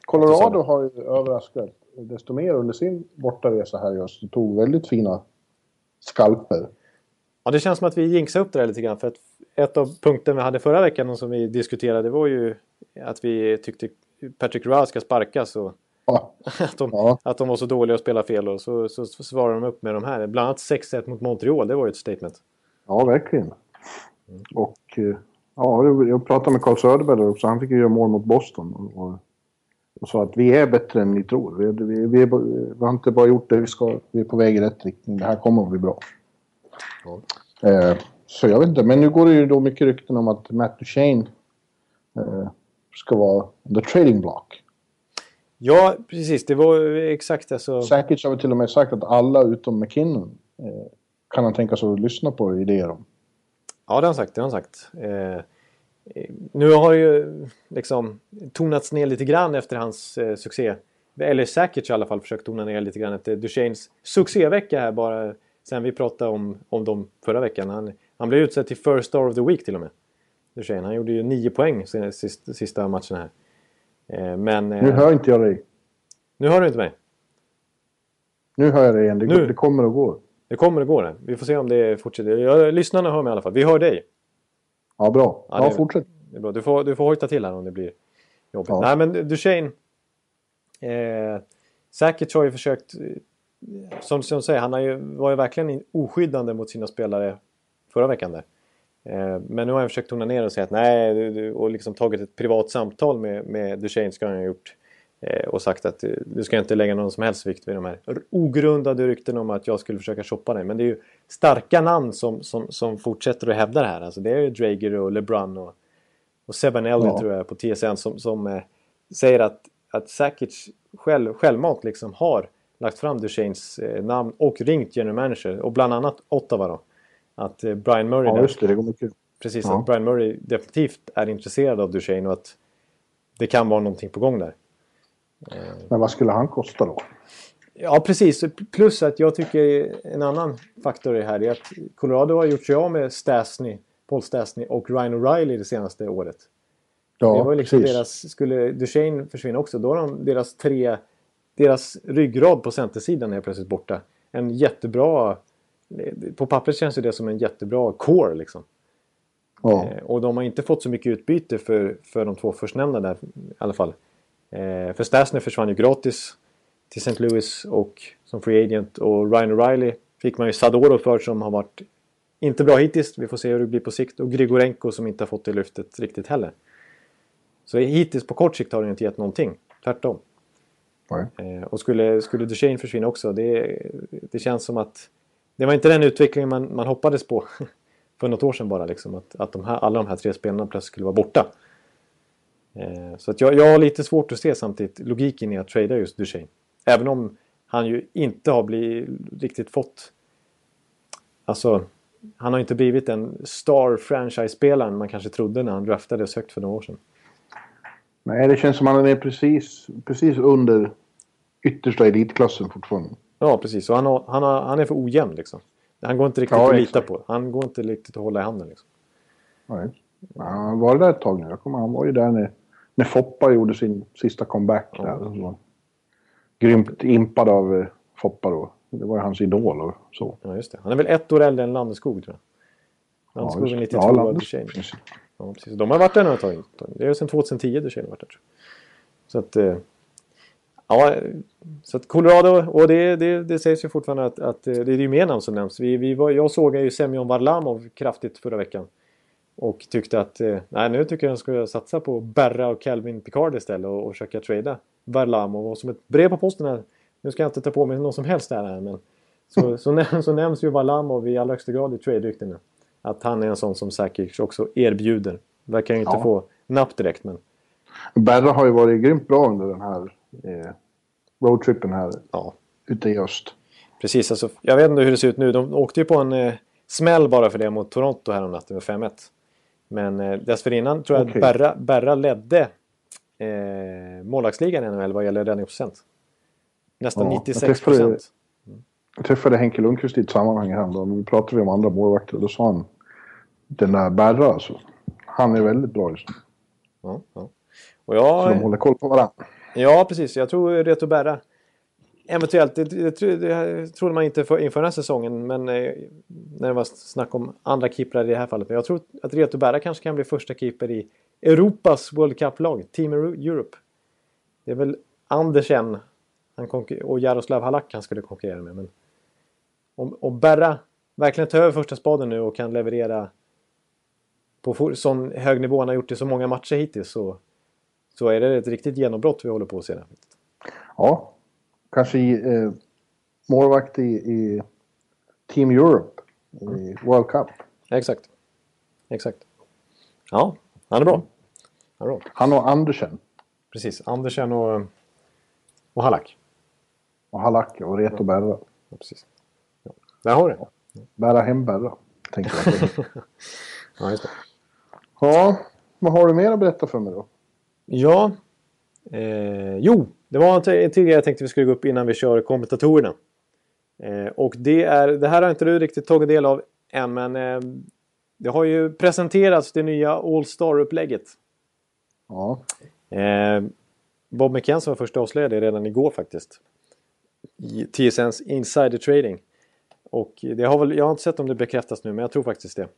Colorado har ju överraskat desto mer under sin bortaresa här i öst. De tog väldigt fina skalper. Ja, det känns som att vi jinxade upp det där lite grann. För att ett av punkterna vi hade förra veckan och som vi diskuterade var ju att vi tyckte Patrick Roy ska sparkas och Ja, *laughs* att de, Ja. att de var så dåliga att spela fel. Och så, så, så svarade de upp med de här. Bland annat 6-1 mot Montreal, det var ju ett statement. ja verkligen. Och eh, ja, jag pratade med Carl Söderberg också. Han fick ju göra mål mot Boston. Och, och, och sa att vi är bättre än ni tror. Vi, vi, vi, vi har inte bara gjort det vi ska. Vi är på väg i rätt riktning. Det här kommer att bli bra. Eh, så jag vet inte. Men nu går det ju då mycket rykten om att Matt Duchene eh, ska vara the trading block. Ja, precis. Det var exakt det. Så... Säkert har vi till och med sagt att alla utom McKinnon eh, kan han tänka sig att lyssna på idéer om. Ja, det har han sagt. Det har han sagt. Eh, eh, nu har det ju liksom tonats ner lite grann efter hans eh, succé. Eller säkert i alla fall försökt tona ner lite grann efter Duchennes succévecka här bara sen vi pratade om, om dem förra veckan. Han, han blev utsedd till First Star of the Week till och med. Duchene. Han gjorde ju nio poäng sista, sista matchen här. Eh, men eh, Nu hör inte jag dig. nu hör du inte mig. Nu hör jag dig igen. Det, Nu. det kommer och går. Det kommer och går. Vi får se om det fortsätter. Jag, lyssnarna hör mig i alla fall. Vi hör dig. Ja, bra. Ja, Ja, det- fortsätt. Det är bra. Du får, du får hojta till här om det blir jobbigt. Ja. Nej, men Duchene. Eh, säkert har ju försökt... Som, som säger, han har ju, var ju verkligen oskyddande mot sina spelare förra veckan där. Eh, men nu har han försökt tona ner och säga att nej, du, du, och liksom tagit ett privat samtal med, med Duchene ska han ha gjort. Eh, och sagt att eh, du ska inte lägga någon som helst vikt vid de här ogrundade rykten om att jag skulle försöka shoppa dig. Men det är ju starka namn som, som, som fortsätter att hävda det här. Alltså det är ju Drager och LeBrun och och Seven Elliot Ja. tror jag på TSN som, som säger att, att Sakic själv, självmant liksom har lagt fram Duchenes eh, namn och ringt general manager och bland annat Ottawa då. Att eh, Brian Murray, Ja, där, just det. Det går mycket. precis, Ja. att Brian Murray definitivt är intresserad av Duchene och att det kan vara någonting på gång där. Men vad skulle han kosta då? Ja, precis. Plus att jag tycker en annan faktor i här är att Colorado har gjort sig av med Stasny, Paul Stasny och Ryan O'Reilly det senaste året. Ja, det var liksom precis. deras, skulle Duchene försvinna också, då har de deras tre, deras ryggrad på centersidan är plötsligt borta. En jättebra på pappret känns det som en jättebra core liksom. Ja. Eh, och de har inte fått så mycket utbyte för, för de två förstnämnda där i alla fall. Eh, för Stasner försvann ju gratis till St. Louis och som free agent och Ryan O'Reilly fick man ju Sadoro för som har varit inte bra hittills. Vi får se hur det blir på sikt. Och Grigorenko som inte har fått det lyftet riktigt heller. Så hittills på kort sikt har det inte gett någonting. Tvärtom. Nej. Eh, och skulle, skulle Duchene försvinna också, det, det känns som att det var inte den utvecklingen man, man hoppades på *laughs* för något år sedan bara. Liksom, att att de här, alla de här tre spelarna plötsligt skulle vara borta. Eh, så att jag, jag har lite svårt att se samtidigt logiken i att trada just Duchene. Även om han ju inte har blivit, riktigt fått... Alltså, han har inte blivit den star franchise-spelaren man kanske trodde när han draftades högt för några år sedan. Nej, det känns som att han är precis, precis under yttersta elitklassen fortfarande. Ja, precis. Och han, har, han, har, han är för ojämn liksom. Han går inte riktigt Ja, att lita exakt. på. Han går inte riktigt att hålla i handen liksom. Nej. Ja, han var där ett tag nu. Jag kommer, han var ju där när, när Foppa gjorde sin sista comeback. Där. Så Grymt impad av eh, Foppa då. Det var ju hans idol och så. Ja, just det. Han är väl ett år äldre än Landeskog tror jag. Landeskog är just- 92 ja, och Landes- Duchene. precis. Ja, precis. De har varit där några tag. Det är sedan 2010 Duchene har varit där. Så att... Eh, ja, så att Colorado, och det, det, det sägs ju fortfarande att, att eh, det är ju mer namn som nämns. Vi, vi var, jag såg ju Semyon Varlamov kraftigt förra veckan. Och tyckte att, eh, nej nu tycker jag att jag ska satsa på Berra och Calvin Picard istället och, och försöka trada Varlamov. Och som ett brev på posten här, nu ska jag inte ta på mig någon som helst där men så, så, näm- så nämns ju Varlamov i allra högsta grad i trade-ryktena. Att han är en sån som säkert också erbjuder. Verkar ju inte Ja. få napp direkt men Berra har ju varit grymt bra under den här eh, roadtrippen här ja. ute i öst. Precis, alltså, jag vet inte hur det ser ut nu. De åkte ju på en eh, smäll bara för det mot Toronto här om natten med 5-1. Men eh, dessförinnan tror jag Okej. att Berra, Berra ledde eh, målvaktsligan i NHL vad gäller räddningsprocent. Nästan Ja, jag 96 träffade- procent. Jag träffade Henke Lundqvist i ett sammanhang häromdagen. Vi pratade vi om andra målvakter. Då sa han den där Berra alltså. Han är väldigt bra just nu. Ja, ja. Och Så jag, de håller koll på varandra. Ja, precis. Jag tror Reto Berra eventuellt, det, det, det, trodde man inte för, inför den här säsongen, men eh, när det var snack om andra keeprar i det här fallet. Men jag tror att Reto Berra kanske kan bli första keeper i Europas World Cup-lag, Team Euro- Europe. Det är väl Andersen och Jaroslav Halak han skulle konkurrera med. Men om, om Berra verkligen tar över första spaden nu och kan leverera på sån hög nivå han har gjort i så många matcher hittills så, så är det ett riktigt genombrott vi håller på att se. Ja. Kanske i, eh, målvakt i, i Team Europe. I World Cup. Exakt. Exakt. Ja, han är bra. Han är bra. Han och Andersen. Precis. Andersen och, och Halak. Och Halak och Reto Berra. Ja, precis. Ja. Där har du det. Bära hem Berra. Tänker jag. *laughs* Ja, just det. ja. Vad har du mer att berätta för mig då? Ja. Eh, jo, det var en till jag tänkte vi skulle gå upp innan vi kör kommentatorerna. Eh, och det är, det här har inte du riktigt tagit del av än, men eh, det har ju presenterats det nya All Star-upplägget. Ja. Eh, Bob McKenzie var först avslöjade redan igår faktiskt. I TSNs Insider Trading. Och det har väl, jag har inte sett om det bekräftas nu men jag tror faktiskt det.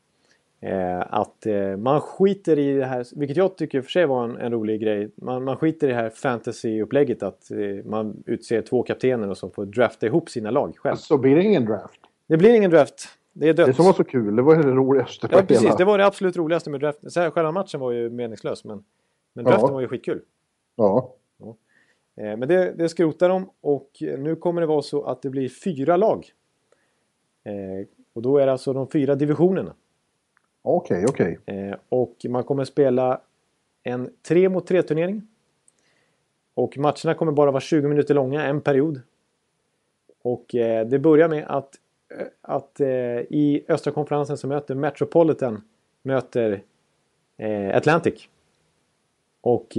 Eh, att eh, man skiter i det här, vilket jag tycker för sig var en, en rolig grej. Man, man skiter i det här fantasy-upplägget att eh, man utser två kaptener och som får drafta ihop sina lag själv. Så blir det ingen draft. Det blir ingen draft. Det är dött. Det som var så kul, det var det roligaste Ja precis, hela... det var det absolut roligaste med draften. Så här, själva matchen var ju meningslös men, men draften Ja. var ju skitkul. Ja. Eh, Men det, det skrotar de och nu kommer det vara så att det blir fyra lag. Eh, och då är det alltså de fyra divisionerna. Okej, okej. Eh, och man kommer spela en 3 mot 3 turnering. Och matcherna kommer bara vara 20 minuter långa, en period. Och eh, det börjar med att, att i östra konferensen så möter Metropolitan möter Atlantic. Och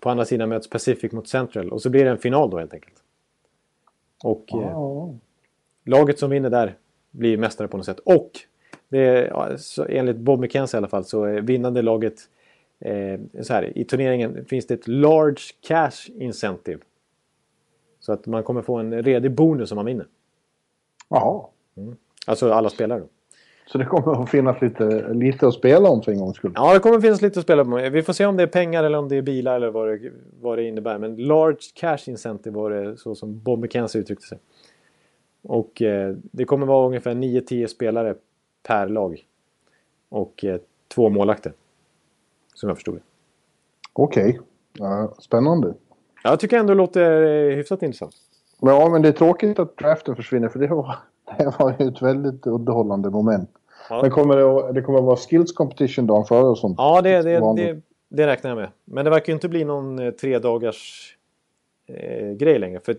på andra sidan möts Pacific mot Central. Och så blir det en final då helt enkelt. Och Ja. laget som vinner där blir mästare på något sätt. Och det ja, så enligt Bob McKenzie i alla fall så är vinnande laget eh, så här, i turneringen finns det ett large cash incentive. Så att man kommer få en redig bonus om man vinner. Jaha. Alltså alla spelare då. Så det kommer att finnas lite, lite att spela om för en gångs skull. Ja, det kommer finnas lite att spela på. Vi får se om det är pengar eller om det är bilar eller vad det, vad det innebär. Men large cash incentive var det så som Bob McKenzie uttryckte sig. Och eh, det kommer vara ungefär 9-10 spelare per lag. Och eh, två målakter. Som jag förstod det. Okej. Ja, spännande. Jag tycker ändå det låter eh, hyfsat intressant. Ja, men det är tråkigt att draften försvinner för det var, *laughs* det var ju ett väldigt underhållande moment. Ja. Men kommer det, det kommer att vara skills competition dagen före och sånt? Ja, det, det, det, det räknar jag med. Men det verkar ju inte bli någon tre dagars eh, grej längre. För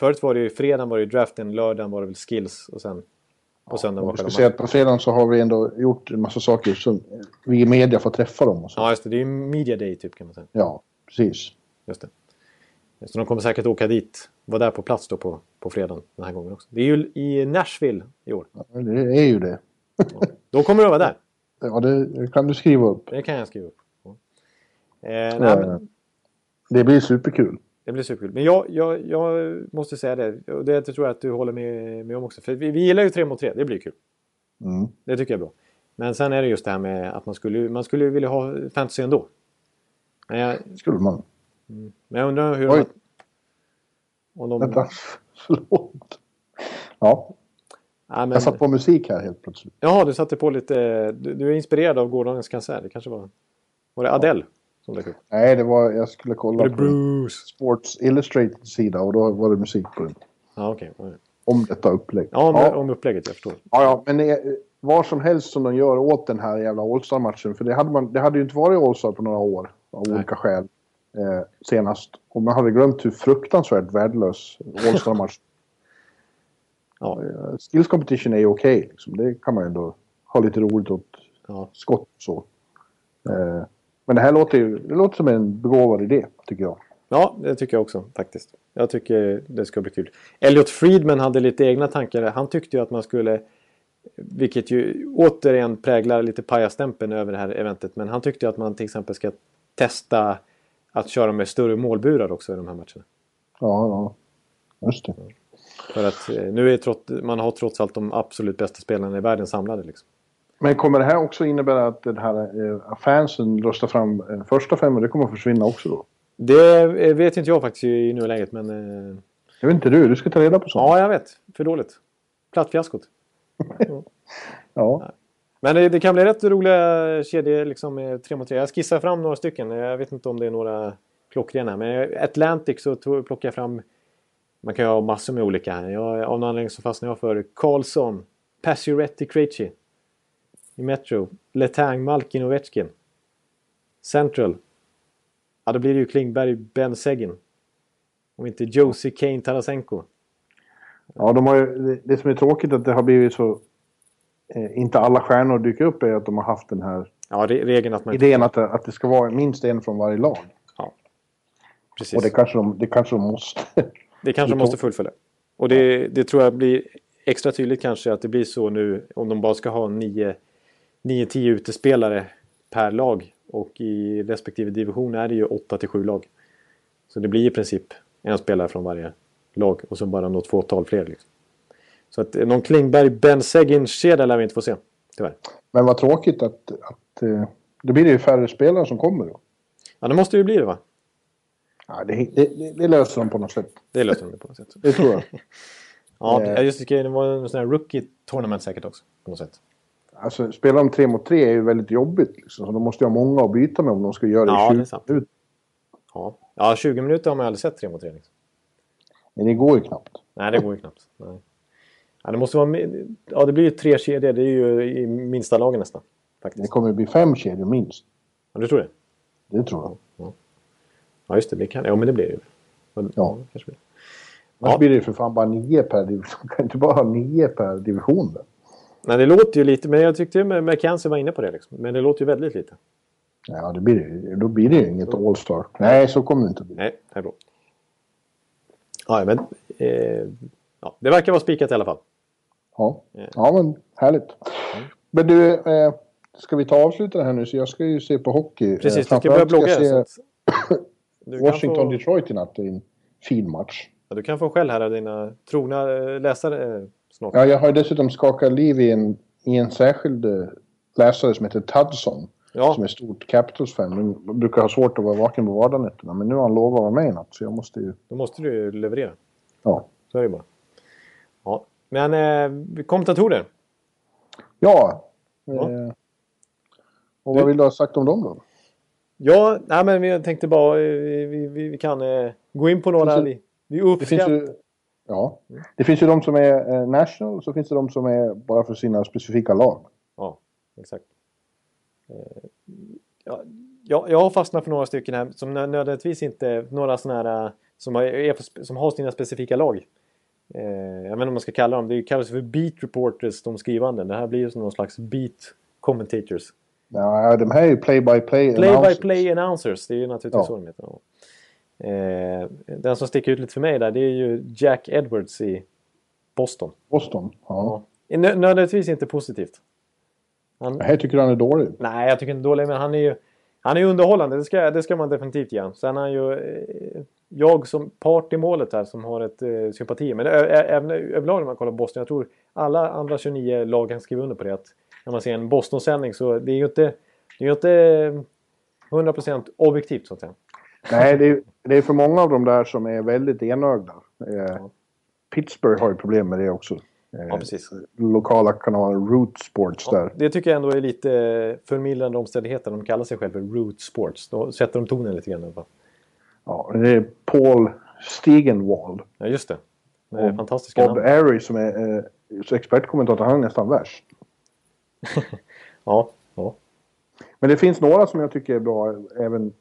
förut var det ju fredagen var det draften, lördagen var det väl skills och sen på söndagen var ska själva matchen. på fredagen så har vi ändå gjort en massa saker som vi i media får träffa dem och så. Ja, just det. Det är ju media day typ kan man säga. Ja, precis. Just det. Så de kommer säkert åka dit. Vara där på plats då på, på fredagen den här gången också. Det är ju i Nashville i år. Ja, Det är ju det. Då kommer du vara där. *laughs* Ja, det kan du skriva upp. Det kan jag skriva upp. Ja. Eh, Ja, nej, ja. men, Det blir superkul. Det blir superkul. Men jag, jag, jag måste säga det. Och det tror jag att du håller med, med om också. För vi, vi gillar ju tre mot tre. Det blir kul. Mm. Det tycker jag är bra. Men sen är det just det här med att man skulle, man skulle vilja ha fantasy ändå. Men jag, Skulle man. men jag undrar hur Oj. de... Om de Vänta. *laughs* Förlåt. Ja, ja, men, jag satt på musik här helt plötsligt. Jaha, du satte på lite... Du, du är inspirerad av gårdagens konsert. Det kanske var... Var det Adele som dök upp? Nej, det var... Jag skulle kolla det på Bruce? Sports Illustrated sida och då var det musik på den. Ja, okej. Ja, Om detta upplägg. Ja, om, ja. om upplägget. Jag förstår. Ja, ja, men eh, vad som helst som de gör åt den här jävla All-Star-matchen. För det hade, man, det hade ju inte varit All-Star på några år av Nej. olika skäl eh, senast. Och man hade glömt hur fruktansvärt värdelös All-Star-match *laughs* Ja, eh, Skills competition är ju okej. liksom. Det kan man ju ändå ha lite roligt åt ja. skott så. Eh, men det här låter ju det låter som en begåvad idé, tycker jag. ja, det tycker jag också faktiskt. Jag tycker det ska bli kul. Elliot Friedman hade lite egna tankar. Han tyckte ju att man skulle... Vilket ju återigen präglar lite pajastämpeln över det här eventet. Men han tyckte ju att man till exempel ska testa att köra med större målburar också i de här matcherna. Ja, ja. Just det. För att eh, nu är trots, man har trots allt de absolut bästa spelarna i världen samlade. Liksom. Men kommer det här också innebära att den här eh, fansen röstar fram eh, första femman? Det kommer att försvinna också då? Det eh, vet inte jag faktiskt i nuläget men... Eh, Jag vet inte du, du ska ta reda på sånt. ja, jag vet. För dåligt. Plattfiaskot. *laughs* Ja. Men det, det kan bli rätt roliga kedjor liksom med tre mot tre. Jag skissar fram några stycken. Jag vet inte om det är några klockrena. Men Atlantic så tog, plockar jag fram... Man kan ju ha massor med olika. Jag, av någon anledning så fastnar jag för Karlsson, Pacioretty, Krejci i Metro, Letang, Malkin, Ovechkin. Central. Ja, då blir det ju Klingberg, Ben Seguin. Om inte Josie Kane Tarasenko. Ja, de har ju, det, som är tråkigt att det har blivit så... Eh, inte alla stjärnor dyker upp är att de har haft den här Ja, re- regeln att man idén att att det ska vara minst en från varje lag. Ja, precis. Och det kanske de, det kanske de måste. *laughs* Det kanske de måste fullfölja. Och det, det tror jag blir extra tydligt kanske att det blir så nu om de bara ska ha 9-10 utespelare per lag. Och i respektive division är det ju 8-7 lag. Så det blir i princip en spelare från varje lag och så bara något fåtal fler. Liksom. Så att eh, någon Klingberg, Ben Seguin-kedja lär vi inte få se. Tyvärr. Men vad tråkigt att... att eh, då blir det ju färre spelare som kommer då. Ja, det måste ju bli det va? Ja, det, det, det, löser de på något sätt. Det löser de på något sätt. Det tror jag. *laughs* Ja, Eh. just det. Det var en sån här rookie tournament säkert också. På något sätt. Alltså, spela de tre mot tre är ju väldigt jobbigt. Liksom. Så de måste ju ha många att byta med om de ska göra det Ja, i det är 20 sant. minuter. Ja. ja, 20 minuter har man aldrig sett tre mot tre. Liksom. Men det går ju knappt. Nej, det går ju knappt. Nej. Ja, det måste vara... Ja, det blir ju tre kedjor. Det är ju i minsta lagen nästan. Det Faktiskt. kommer ju bli fem kedjor minst. Ja, du tror det? Det tror jag. Ja, just det. det kan... Ja, men det blir det ju. Ja. kanske blir. Annars Ja. blir det ju för fan bara nio per division. Man *laughs* kan inte bara ha nio per division. Där. Nej, det låter ju lite... Men jag tyckte ju McKenzie var inne på det. Liksom. Men det låter ju väldigt lite. Ja, det blir. Då blir det ju inget All-Star. Nej, så kommer det inte bli. Nej, det är bra. Ja, men... Eh, ja, det verkar vara spikat i alla fall. Ja, ja men härligt. Men du, eh, ska vi ta avsluta det här nu? Så jag ska ju se på hockey. Precis, Eh, du ska börja blogga. se att, du, kan Washington få, i natt. Är en fin match. ja, du kan få skäll här av dina trogna eh, läsare. Snart. Ja, jag har dessutom skakat liv i en, i en särskild eh, läsare som heter Tudson. Ja. Som är stort Capitals-fan. Men brukar ha svårt att vara vaken på vardagsnätterna. Men nu har han lovat att vara med i natt. Så jag måste ju... Då måste du ju leverera. Ja. Så är det bara. Ja. Men eh, kommentatorer. Ja. Ja. Eh, och vad vill du ha sagt om dem då? Ja, nej, men vi tänkte bara eh, vi, vi, vi kan eh, gå in på några. Finns Vi, vi Det finns uppskattar... Ja. Det finns ju de som är eh, national och så finns det de som är bara för sina specifika lag. Ja, exakt. Eh, ja, jag, jag har fastnat för några stycken här som nö- nödvändigtvis inte några sådana här eh, som har, som har sina specifika lag. Eh, jag vet inte om man ska kalla dem. Det kallas för beat reporters, de skrivande. Det här blir ju som någon slags beat commentators. Ja, de här är ju play-by-play Play by announcers. play announcers, det är ju naturligtvis Ja. så de heter. Eh, den som sticker ut lite för mig där det är ju Jack Edwards i Boston. Boston. Ja. Ja. Nö- nödvändigtvis inte positivt. Han, här tycker han är dålig? Nej, jag tycker inte dålig, men han är ju han är underhållande. Det ska, det ska man definitivt ge. Sen är han ju eh, jag som part i målet här som har ett eh, sympati. Men även överlag när man kollar Boston. Jag tror alla andra 29 lag kan skriva under på det. Att när man ser en Boston-sändning så det är ju inte, det är ju inte eh, 100% objektivt så att säga. Nej, det är, det är för många av de där som är väldigt enögda. Eh, Pittsburgh har ju problem med det också. Eh, Ja, precis. Lokala kanaler, Root Sports där. Det tycker jag ändå är lite förmildrande omständigheter. De kallar sig själva Root Sports. Då sätter de tonen lite grann i alla fall. Ja, det är Paul Stegenwald. Ja, just det. Med Och fantastiska Bob namn. Airy som är eh, expertkommentator, han är nästan värst. *laughs* Ja, ja. Men det finns några som jag tycker är bra även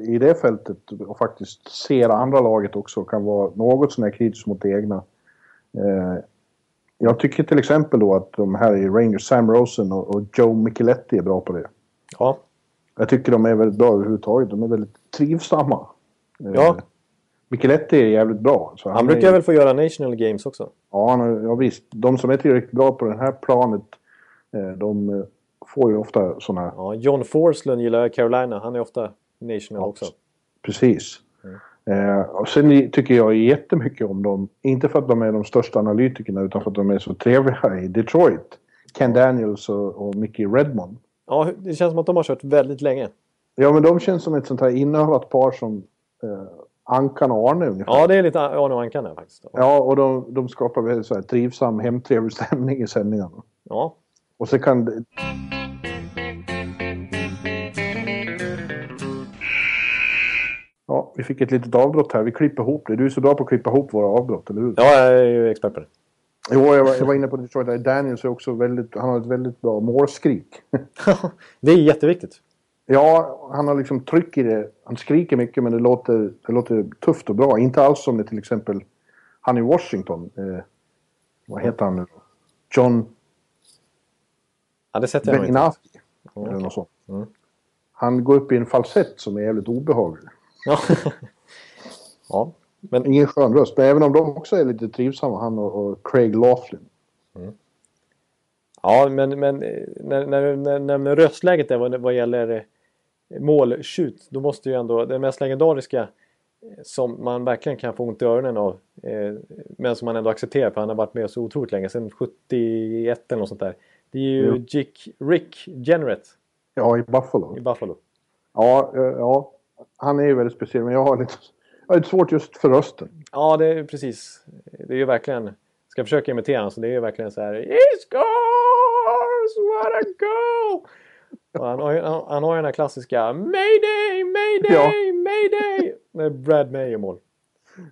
i det fältet och faktiskt ser andra laget också kan vara något sån här kritisk mot det egna. Eh, jag tycker till exempel då att de här i Rangers, Sam Rosen och, och Joe Micheletti är bra på det. ja. Jag tycker de är väldigt bra överhuvudtaget. De är väldigt trivsamma. Eh, Ja. Micheletti är jävligt bra. Han är- brukar väl få göra National Games också? Ja, han ja, visst. De som är tillräckligt bra på det här planet, eh, de får ju ofta sådana... Ja, John Forslund gillar Carolina. Han är ofta National också. Precis. Eh, och sen tycker jag jättemycket om dem. Inte för att de är de största analytikerna utan för att de är så trevliga i Detroit. Ken Daniels och, och Mickey Redmond. Ja, det känns som att de har kört väldigt länge. Ja, men de känns som ett sånt här inövat par som eh, Ankan och Arne ungefär. Ja, det är lite Arne och Ankan här faktiskt. Ja, och de, de skapar väldigt så här trivsam, hemtrevlig stämning i sändningarna. Ja, Och så kan... det- Ja, vi fick ett litet avbrott här. Vi klipper ihop det. Du är så bra på att klippa ihop våra avbrott, eller hur? ja jag är ju expert på det. Jo, jag var, jag var inne på Detroit. där. Daniels är också väldigt... Han har ett väldigt bra målskrik. *laughs* det är jätteviktigt. ja, han har liksom tryck i det. Han skriker mycket, men det låter, det låter tufft och bra. Inte alls som det till exempel han i Washington. Eh, vad heter han nu? John Ja, det sätter jag nog inte. Mm. Eller något sånt. Mm. Han går upp i en falsett som är jävligt obehaglig. Ja. ja, men Ingen skön röst, men även om de också är lite trivsamma, han och, och Craig Laughlin. Ja, men, men eh, när, när, när, när röstläget där vad, vad gäller eh, målskjut, då måste ju ändå det mest legendariska eh, som man verkligen kan få ont i öronen av, eh, men som man ändå accepterar för han har varit med så otroligt länge, sedan 71 eller något sånt där. Det är ju. Jick, Rick Generate Ja, i Buffalo. i Buffalo. Ja, ja, han är ju väldigt speciell, men jag har lite, jag har lite svårt just för rösten. Ja, det är precis. Det är ju verkligen, ska jag försöka imitera honom så det är ju verkligen så här He scores! What a goal! Och han, har ju, han, han har ju den här klassiska Mayday, mayday, Ja. mayday! Med Brad May i mål.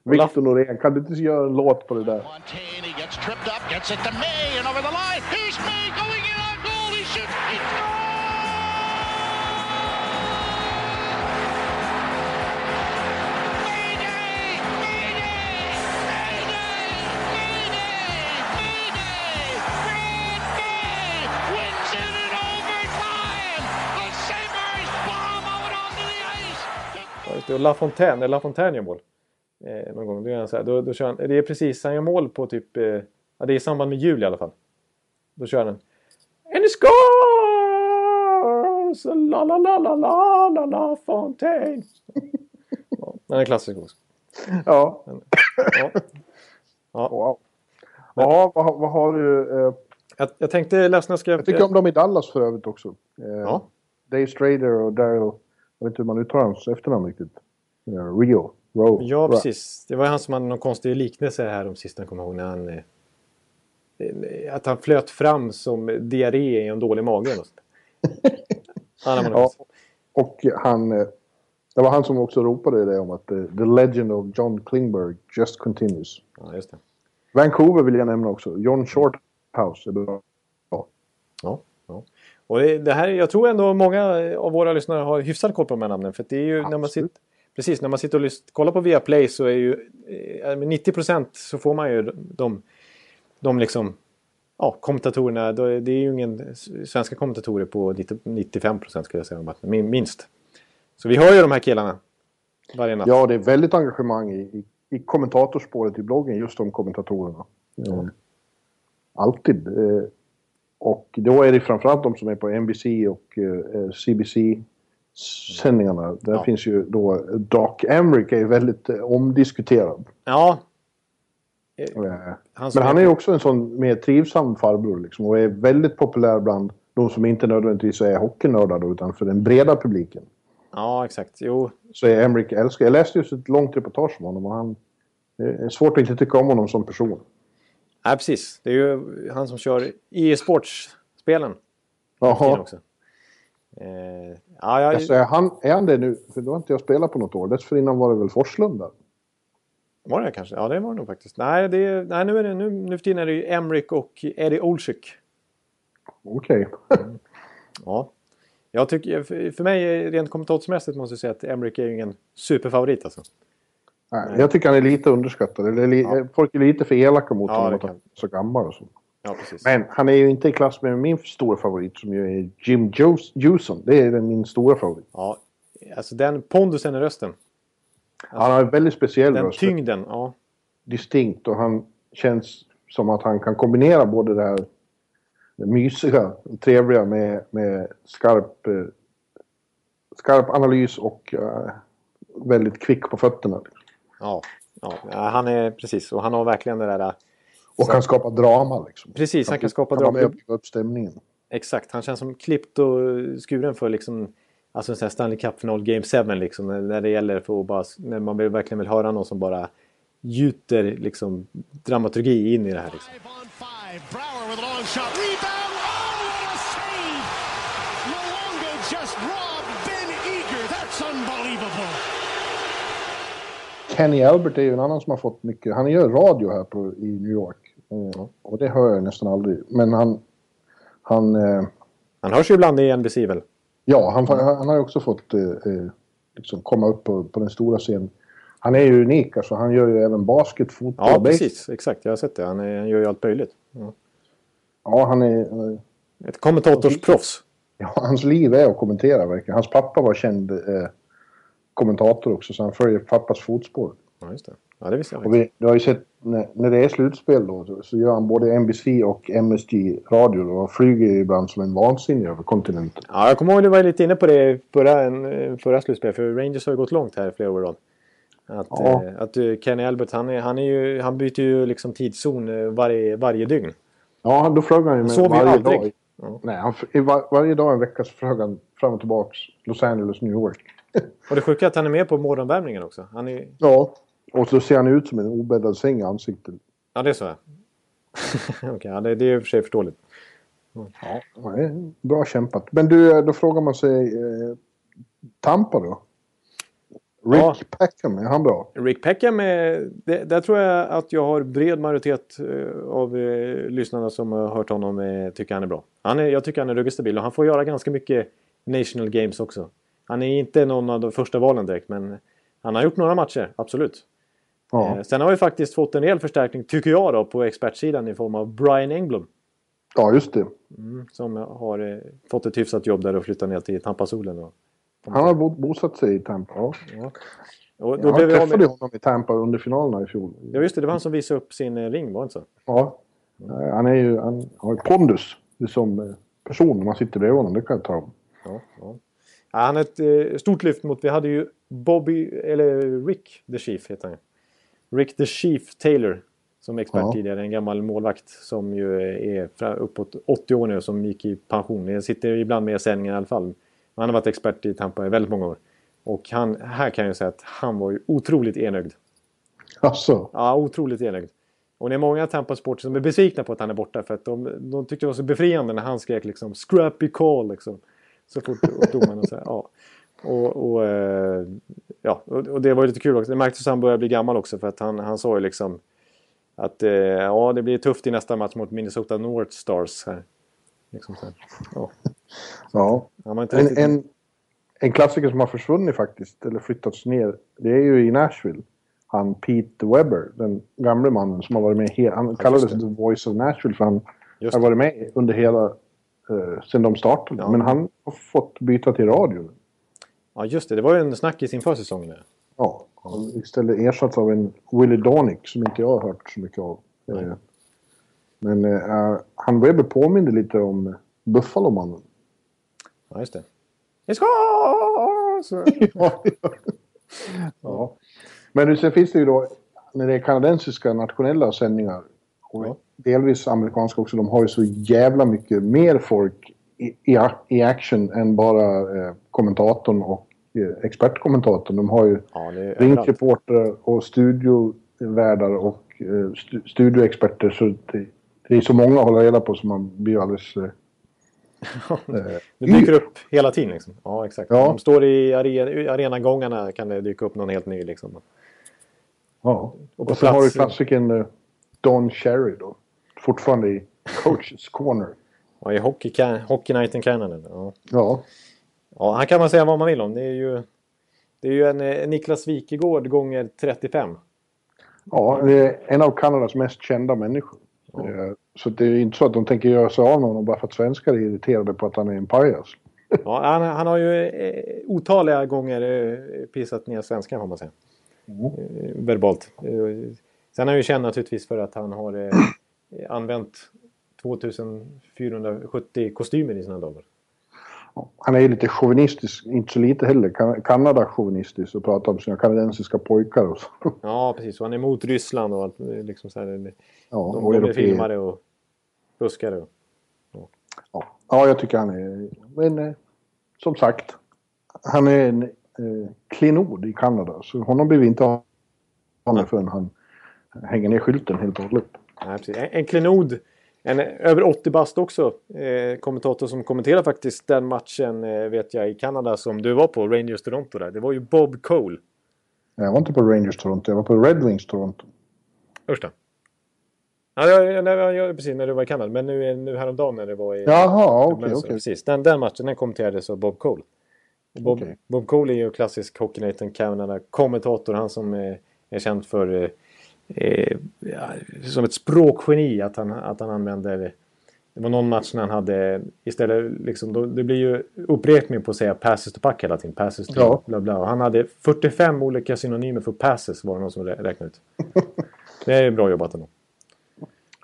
Victor Norén, kan du inte göra en låt på det där? Fontaine, he gets tripped up, gets it to May, and over the line. Here's May going in on goal. He shoots. He det. Och La Fontaine, när La Fontaine gör mål. Eh, någon gång, då, gör han så här, då, då kör han, det är precis, han gör mål på typ, eh, ja, det är i samband med jul i alla fall. Då kör han en And he scores! La la la la la la la Fontaine. ja, den är klassisk också. Ja. Ja. Wow. Ja, vad, vad har du... Eh, Jag, jag tänkte läsa ska... jag tycker om dem i Dallas för övrigt också. Eh, Ja. Dave Strader och Daryl... Jag vet inte hur man uttalar hans efternamn riktigt. Eh, Rio. Ro, Ja, precis. Det var han som hade någon konstig liknelse här om sist jag kommer ihåg. När han, eh, att han flöt fram som diarré i en dålig mage. eller något *laughs* sånt. Ja, och han... eh, Det var han som också ropade det om att The Legend of John Klingberg just continues. ja, just det. Vancouver vill jag nämna också. John Shorthouse är bra. Ja. Och det, det här, jag tror ändå många av våra lyssnare har hyfsad koll på de här namnen. För det är ju när man Absolut. sitter, precis, när man sitter och lys- kollar på Viaplay så är ju eh, med 90% så får man ju de, de liksom, ja, kommentatorerna. Det är ju ingen svenska kommentatorer på 90, 95% skulle jag säga, minst. Så vi hör ju de här killarna varje natt. Ja, det är väldigt engagemang i, i, i kommentatorspåret i bloggen just om kommentatorerna. Eh, alltid. Eh, och då är det framförallt de som är på NBC och eh, CBC-sändningarna. Där Ja. finns ju då Doc Emrick är väldigt eh, omdiskuterad. Ja, Eh, han som men han är ju också en sån mer trivsam farbror liksom, och är väldigt populär bland de som inte nödvändigtvis är hockeynördar utan för den breda publiken. Ja, exakt. Jo, så är Emrick älskad. Jag läste just ett långt reportage om honom och han... Det är svårt att inte tycka om honom som person. Nej, precis. Det är ju han som kör e-sportspelen. Fin Jaha. också. Eh, ja, jag, Alltså, är, han, är han det nu? För då har inte jag spelat på något år. Dessförinnan var det väl Forslund där? Var det kanske? Ja, det var det nog faktiskt. Nej, det, nej nu, är det, nu, nu för tiden är det ju Emrick och Eddie Olczyk. Okej. Ja. Jag tycker, för för mig, rent kommentatorsmässigt, måste jag säga att Emrick är ju ingen superfavorit alltså. Nej, Jag tycker han är lite underskattad. Eller, li, Folk är lite för elaka mot Ja, honom att han är så gammal och så. Ja. Men han är ju inte i klass med min stora favorit som ju är Jim Juson. Det är den- min stora favorit. Ja, alltså den pondusen i rösten. Han har en väldigt speciell Den röst. tyngden, ja. distinkt och han känns som att han kan kombinera både det här det mysiga, trevliga med, med skarp, eh, skarp analys och eh, väldigt kvick på fötterna. Ja, ja. ja, han är precis. Och han har verkligen det där... Och kan skapa drama liksom. Precis, han kan skapa vara drama. bygga upp stämningen. Exakt, han känns som klippt och skuren för liksom Alltså en sån här Stanley Cup-final Game 7 liksom när- det gäller för att bara när man verkligen vill höra någon som bara gjuter liksom dramaturgi in i det här liksom. Five on five. Brower with a long shot. Rebound. Oh, what a save! Luongo just robbed Ben Eager. That's unbelievable. Kenny Albert är ju en annan som har fått mycket. Han gör radio här på, i New York. Eh, och det hör jag nästan aldrig. Men han... Han... Eh, Han hörs ju ibland i NBC väl? Ja, han, han har ju också fått eh, eh, liksom komma upp på, på den stora scenen. Han är ju unik, alltså. Han gör ju även basket, fotboll Ja, precis. Exakt, jag har sett det. Han, är, han gör ju allt möjligt. Ja. Ja, han är... eh, Ett kommentatorsproffs. Ja, hans liv är att kommentera verkligen. Hans pappa var känd eh, kommentator också, så han följer pappas fotspår. Ja, just det. Ja, det visste jag Och vi, du har ju sett när, när det är slutspel då, så, gör han både NBC och MSG radio då, och flyger ibland som en vansinnig över kontinenten. Ja, jag kommer ihåg att du var lite inne på det förra, förra slutspelet. För Rangers har ju gått långt här i flera år rad. Att, Ja. eh, att eh, Kenny Albert, han, är, han, är ju, han byter ju liksom tidszon eh, varje, varje dygn. Ja, då flög han ju med ju varje aldrig. dag. Ja. Nej, han, var, varje dag en vecka så flög han fram och tillbaks Los Angeles, New York. Och det sjuka är att han är med på morgonvärmningen också. Han är, Ja. Och så ser han ut som en obäddad säng i ansiktet. ja, det är så. ja. *laughs* Okej, ja, det, det är i och för sig förståeligt. Ja, det är bra kämpat. Men du, då frågar man sig... Eh, Tampa då? Rick Ja. Peckham, är han bra? Rick Peckham, är, det, där tror jag att jag har bred majoritet eh, av eh, lyssnarna som har hört honom eh, tycker han är bra. Han är, jag tycker han är ruggigt stabil och han får göra ganska mycket National Games också. Han är inte någon av de första valen direkt men han har gjort några matcher, absolut. Ja. Eh, sen har vi faktiskt fått en rejäl förstärkning, tycker jag då, på expertsidan i form av Brian Engblom. ja, just det. Som har eh, fått ett hyfsat jobb där och flyttat ner till Tampasolen. Och, Han har bo, bosatt sig i Tampa. Ja. och då Jag blev av träffade med... honom i Tampa under finalerna i fjol. Ja just det, det var han som visade upp sin eh, ring, var det inte så? Ja. Eh, Han, är ju, han har ju pondus som person när man sitter bredvid honom. Det kan jag ta om. Ja, ja. Ja, han har ett eh, stort lyft mot... Vi hade ju Bobby, eller Rick the Chief heter han. Rick the Chief Taylor. som expert Ja. tidigare. En gammal målvakt som ju är fra- uppåt 80 år nu som gick i pension. Jag sitter ibland med i sändningen i alla fall. Han har varit expert i Tampa i väldigt många år. Och han, här kan jag säga att han var ju otroligt enögd. Alltså, Ja, otroligt enögd. Och det är många Tampa-sporter som är besvikna på att han är borta för att de, de tyckte det var så befriande när han skrek liksom “scrappy call” liksom. Så fort och så här, ja. Och, och, eh, ja, och, det var ju lite kul också. Det märktes att han började bli gammal också för att han, han sa ju liksom att eh, ja, det blir tufft i nästa match mot Minnesota North Stars. Här. Liksom så här. Ja. ja. En, en, en klassiker som har försvunnit faktiskt, eller flyttats ner, det är ju i Nashville. Han Pete Webber, den gamle mannen som har varit med, he- han kallades. The Voice of Nashville för han har varit med under hela, eh, sen de startade. Ja. Men han har fått byta till radio. Ja, just det. Det var ju en snackis inför säsongen. Ja, och istället ersatt av en Willie Donick som inte jag har hört så mycket av. Eh, Men eh, han Webber påminner lite om Buffalo-mannen. Ja, just det. It's! *laughs* Så- ja. ja. Men sen finns det ju då, när det är kanadensiska nationella sändningar och Ja. Delvis amerikanska också, de har ju så jävla mycket mer folk i, i, action än bara eh, kommentatorn och eh, expertkommentatorn. De har ju Ja, rinkreportrar och studiovärdar och eh, stu, studioexperter. Så det, det är så många att hålla reda på som man blir alldeles... Eh, *laughs* Det dyker upp hela tiden. Liksom. Ja, exakt. Ja. De står i are- arenagångarna kan det dyka upp någon helt ny. Liksom. ja. Och Och sen har du plats- klassikern eh, Don Cherry då. Fortfarande i coaches corner. *laughs* Ja, i Hockey, Hockey Night in Canada. Ja. Ja, ja, han kan man säga vad man vill om. Det är ju, det är ju en eh, Niklas Wikegård gånger 35. ja det är en av Kanadas mest kända människor. Eh, Så det är inte så att de tänker göra sig av med honom bara för att svenskar är irriterade på att han är en pajas. *laughs* Ja, han, han har ju eh, otaliga gånger pissat ner svenskan får man säga. Eh, verbalt. Sen är han ju känd naturligtvis för att han har använt 2470 kostymer i sina dagar. Han är ju lite chauvinistisk, inte så lite heller. Kan- Kanada-chauvinistisk och pratar om sina kanadensiska pojkar och så. *laughs* Ja, precis. Och han är emot Ryssland och allt. Liksom så här, Ja, de, och de är filmare och buskare. Och, Ja. ja, jag tycker han är... Men eh, som sagt, han är en eh, klenod i Kanada. Så honom blir vi inte av med förrän han hänger ner skylten helt och hållet. Nej, precis. En, en klenod. En över 80 bast också. Eh, kommentator som kommenterar faktiskt den matchen eh, vet jag i Kanada som du var på. Rangers Toronto där. Det var ju Bob Cole. Jag var inte på Rangers Toronto, jag var på Red Wings Toronto. Första. Ja, jag, jag, jag, precis när du var i Kanada. Men nu, nu häromdagen när det var i... Jaha, okej, så, okej. Precis. Den, den matchen den kommenterades av Bob Cole. Bob, Okej. Bob Cole är ju klassisk Hockey in Canada-kommentator. Han som eh, är känd för... Eh, eh, ja, som ett språkgeni. Att han, att han använder... Det var någon match när han hade istället liksom... Då, det blir ju upprepning på att säga passes to puck hela tiden. Passes to Ja. bla bla. Och han hade 45 olika synonymer för passes var det någon som rä- räknade ut. *laughs* det är bra jobbat ändå.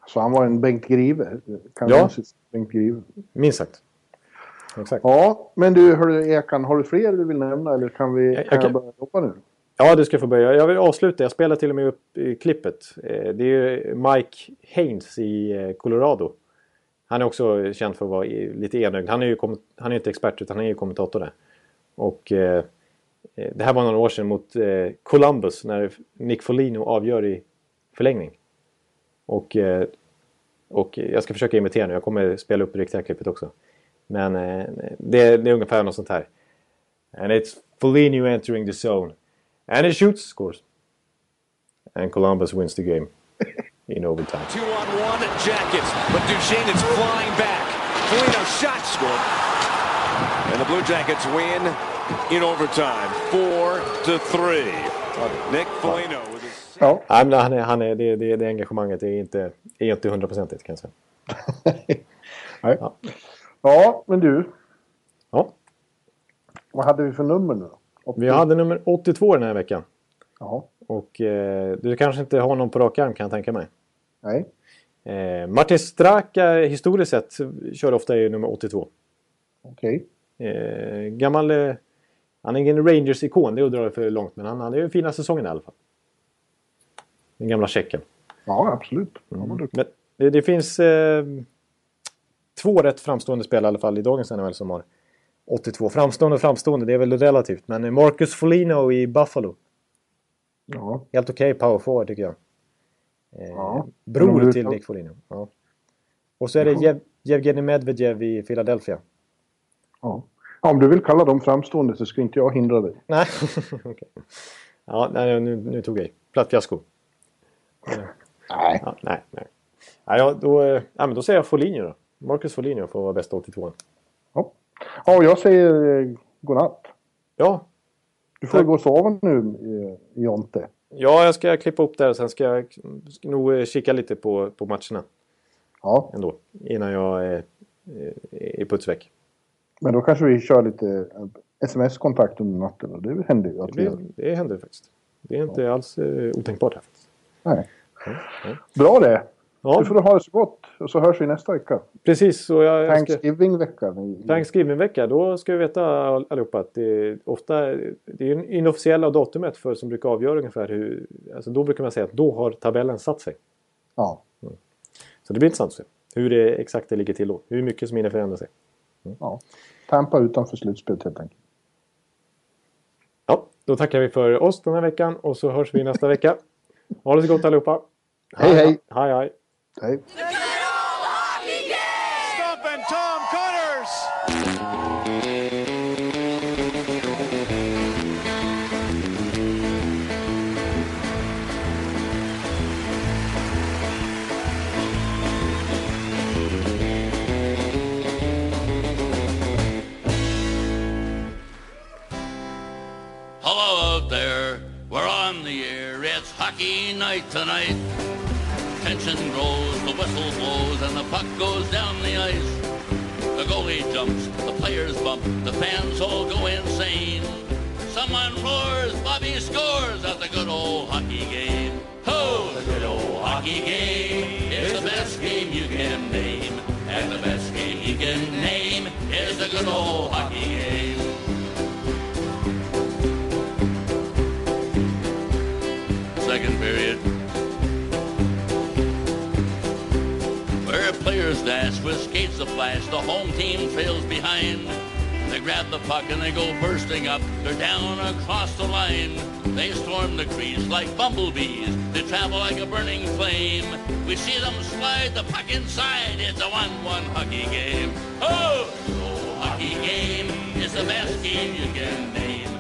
Så han var en Bengt Grive. Kanadensisk Bengt Grive. Minst sagt. Exakt. Ja, men du hörru Ekan, har du fler du vill nämna eller kan, vi, Jag- jag kan jag kan- börja jobba nu? Ja, du ska få börja. Jag vill avsluta. Jag spelar till och med upp i klippet. Eh, det är ju Mike Haynes i eh, Colorado. Han är också känd för att vara lite enögd. Han är ju han är inte expert utan han är ju kommentator där. Och eh, det här var några år sedan mot eh, Columbus när Nick Folino avgör i förlängning. Och, eh, och jag ska försöka imitera nu. Jag kommer spela upp det riktiga klippet också. Men eh, det, det är ungefär något sånt här. And it's Folino entering the zone. And he shoots, scores. And Columbus wins the game in overtime. Two on one Jackets, but Duchesne is flying back. Foligno shot scored. And the Blue Jackets win in overtime, four to three. Nick Foligno with his Ja. Men han är, han är, det, det, det engagemanget är inte, är inte hundraprocentigt kan jag säga. *laughs* Nej. Ja. ja, men du. Ja, Vad hade vi för nummer nu? Vi hade nummer 82 den här veckan. Jaha. Och eh, du kanske inte har någon på rak arm kan jag tänka mig. Nej. Eh, Martin Straka historiskt sett kör ofta i nummer 82. Okej. Eh, gammal... Eh, han är ingen Rangers-ikon, det är att dra det för långt. Men han hade ju fina säsongen i alla fall. Den gamla tjecken. Ja, absolut. Duktig. Men det, det finns eh, två rätt framstående spelare i alla fall i dagens NHL som har 82. Framstående framstående, det är väl relativt. Men Marcus Foligno i Buffalo. Ja. Helt okej power forward tycker jag. Eh, Ja. Bror till Nick Foligno. Ja. Och så är det. Jev, Jevgenij Medvedev i Philadelphia. Ja. Om du vill kalla dem framstående så ska inte jag hindra dig. Nej, *laughs* okej. Ja, nej, nu, nu tog jag i. Platt fiasko. Nej. Ja, nej, nej. Ja, då, eh, ja, men då säger jag Foligno då. Marcus Foligno får vara bästa 82 Ja, ja och jag säger eh, godnatt. Ja, Du får Tack. gå och sova nu, eh, Jonte. ja, jag ska klippa upp där och sen ska jag nog eh, kika lite på, på matcherna Ja, ändå. Innan jag är, är putsväck. men då kanske vi kör lite sms-kontakt under natten. Det händer ju att Det, blir, det händer faktiskt. Det är inte alls eh, otänkbart här. faktiskt. Nej. Bra det. Ja, Nu får du ha det så gott. Och så hörs vi nästa vecka. precis. Så jag, i- Thanksgiving-vecka, då ska vi veta all- allihopa att det är ofta det är det inofficiella datumet för som brukar avgöra ungefär hur... Alltså då brukar man säga att då har tabellen satt sig. Ja. Så det blir intressant att se hur det exakt det ligger till då. Hur mycket som hinner förändra sig. ja. Tampa utanför slutspelet helt enkelt. Ja, då tackar vi för oss den här veckan och så hörs vi nästa vecka. Ha det så gott allihopa! Hej, hej. Hej, hej! Hej. Stumping Tom Cutters. Hello out there. We're on the air. It's hockey night tonight. Tension grows, the whistle blows, and the puck goes down the ice. The goalie jumps, the players bump, the fans all go insane. Someone roars, Bobby scores at the good old hockey game. Ho! The good old hockey game is the best game you can name. And the best game you can name is the good old hockey game. Second period. Skates a flash, the home team trails behind. They grab the puck and they go bursting up. They're down across the line. They storm the crease like bumblebees. They travel like a burning flame. We see them slide the puck inside. It's a one-one hockey game. Oh, oh hockey game is the best game you can name.